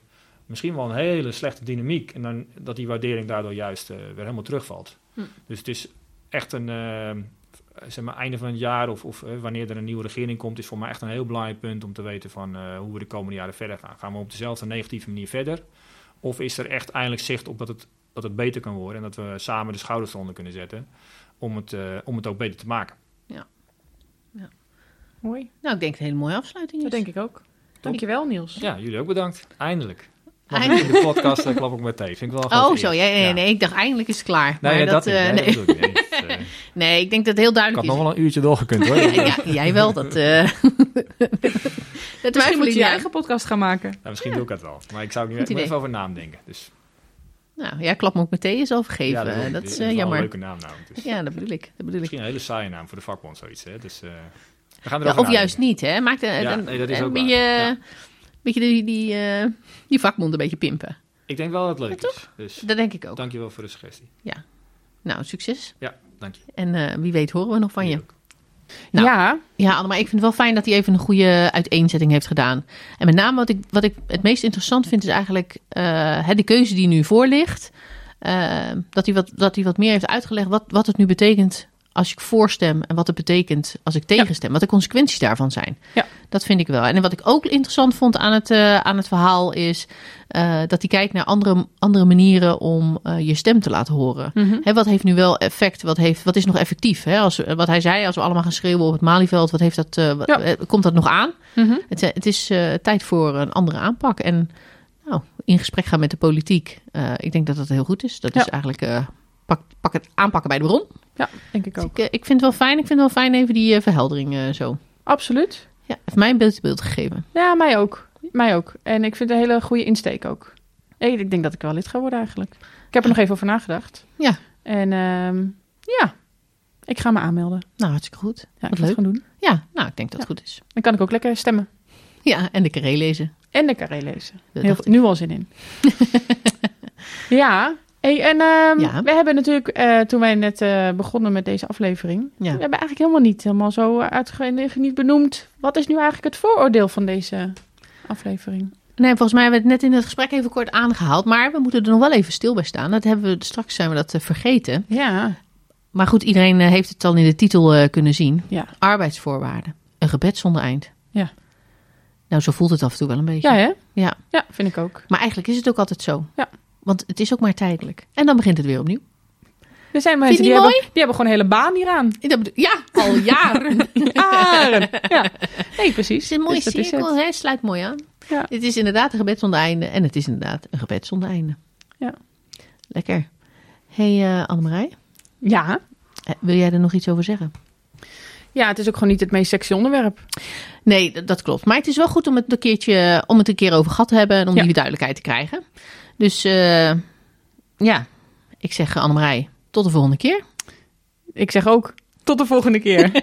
misschien wel een hele slechte dynamiek en dan dat die waardering daardoor juist eh, weer helemaal terugvalt. Hm. Dus het is echt een, ehm, zeg maar, einde van het jaar of, of eh, wanneer er een nieuwe regering komt, is voor mij echt een heel belangrijk punt om te weten van eh, hoe we de komende jaren verder gaan. Gaan we op dezelfde negatieve manier verder? Of is er echt eindelijk zicht op dat het, dat het beter kan worden en dat we samen de schouders eronder kunnen zetten om het, om het ook beter te maken? Mooi. Nou, ik denk een hele mooie afsluiting. Dat denk ik ook. Dankjewel, Niels. Ja, jullie ook bedankt. Eindelijk. Mag ik Eindelijk. in de podcast uh, klap ik met thee. Vind ik wel Oh, zo. Ja, nee, nee, nee, ik dacht eindelijk is het klaar. Nee, nee, dat, eh. Nee, dat ik niet. Het, Nee, ik denk dat het heel ik duidelijk had is. nog wel een uurtje doorgekund hoor. ja, jij wel. Dat, eh dat Misschien moet ik je je eigen podcast gaan maken. Ja, misschien doe ik het wel. Maar ik zou ik idee. even over naam denken. Dus, Nou, ja, klap me ook met thee is al vergeven. ja, dat, ik. is eh, wel jammer. Een leuke naam namelijk. Dus. Ja, dat bedoel ik. Dat bedoel ik. Misschien een hele saaie naam voor de vakbond zoiets. Hè? Dus, eh, we gaan Ja, erover of juist niet, hè? Maak de, Ja, dan- nee, dat is een ook beetje. Ja. die, die, eh, die vakbond een beetje pimpen. Ik denk wel dat het leuk Ja, is. Dus Dat denk ik ook. dankjewel voor de suggestie. Nou, succes. Ja, dank je. En eh, wie weet horen we nog van je. ook. Nou, ja, Ja, Anne, maar ik vind het wel fijn dat hij even een goede uiteenzetting heeft gedaan. En met name wat ik, wat ik het meest interessant vind, is eigenlijk eh, hè, de keuze die nu voor ligt. Dat, hij wat, dat hij wat meer heeft uitgelegd wat, wat het nu betekent als ik voorstem en wat het betekent als ik tegenstem. Wat de consequenties daarvan zijn. Ja. Dat vind ik wel. En wat ik ook interessant vond aan het, eh, aan het verhaal is eh, dat hij kijkt naar andere, andere manieren om eh, je stem te laten horen. Mhm. Hè, wat heeft nu wel effect? Wat, heeft, wat is nog effectief? Hè? Als, wat hij zei, als we allemaal gaan schreeuwen op het Malieveld, wat heeft dat, wat- Ja. komt dat nog aan? Mhm. Het, het is tijd voor een andere aanpak. En nou, in gesprek gaan met de politiek. Ik denk dat dat heel goed is. Dat is eigenlijk pak, pak het aanpakken bij de bron. Ja, denk ik Dus ook. ik, eh, ik vind het wel fijn. Ik vind het wel fijn even die eh, verheldering eh, zo. Absoluut. Ja, heeft mij een beeld, beeld gegeven. Ja, mij ook. Mij ook. En ik vind het een hele goede insteek ook. Ik denk dat ik wel lid ga worden eigenlijk. Ik heb er nog even over nagedacht. Ja. En ehm, ja, ik ga me aanmelden. Nou, hartstikke goed. Ja, ik Wat ga het leuk. gaan doen. Ja, nou, ik denk dat Ja. het goed is. Dan kan ik ook lekker stemmen. Ja, en de carré lezen. En de carré lezen. Dat Heel, nu al zin in. ja. Hey, en ehm, Ja. we hebben natuurlijk, eh, toen wij net eh, begonnen met deze aflevering... Ja. we hebben eigenlijk helemaal niet, helemaal zo uitge niet benoemd... wat is nu eigenlijk het vooroordeel van deze aflevering? Nee, volgens mij hebben we het net in het gesprek even kort aangehaald. Maar we moeten er nog wel even stil bij staan. Dat hebben we straks zijn we dat eh, vergeten. Ja. Maar goed, iedereen heeft het al in de titel kunnen zien. Ja. Arbeidsvoorwaarden. Een gebed zonder eind. Ja. Nou, zo voelt het af en toe wel een beetje. Ja, hè? Ja. Ja, vind ik ook. Maar eigenlijk is het ook altijd zo. Ja. Want het is ook maar tijdelijk. En dan begint het weer opnieuw. Er zijn mensen die het hebben, die hebben gewoon een hele baan hieraan. Ja, al jaren. Jaren. ja. Nee, Het precies. is een mooie Dus cirkel, het. hè? sluit mooi aan. Ja. Het is inderdaad een gebed zonder einde. En het is inderdaad een gebed zonder einde. Ja. Lekker. hey, eh Annemarij. Ja. eh, Wil jij er nog iets over zeggen? ja, het is ook gewoon niet het meest sexy onderwerp. Nee, dat klopt. Maar het is wel goed om het een keertje, om het een keer over gehad te hebben en om Ja. die duidelijkheid te krijgen. Dus eh, ja, ik zeg eh, Annemarij, tot de volgende keer. Ik zeg ook, tot de volgende keer.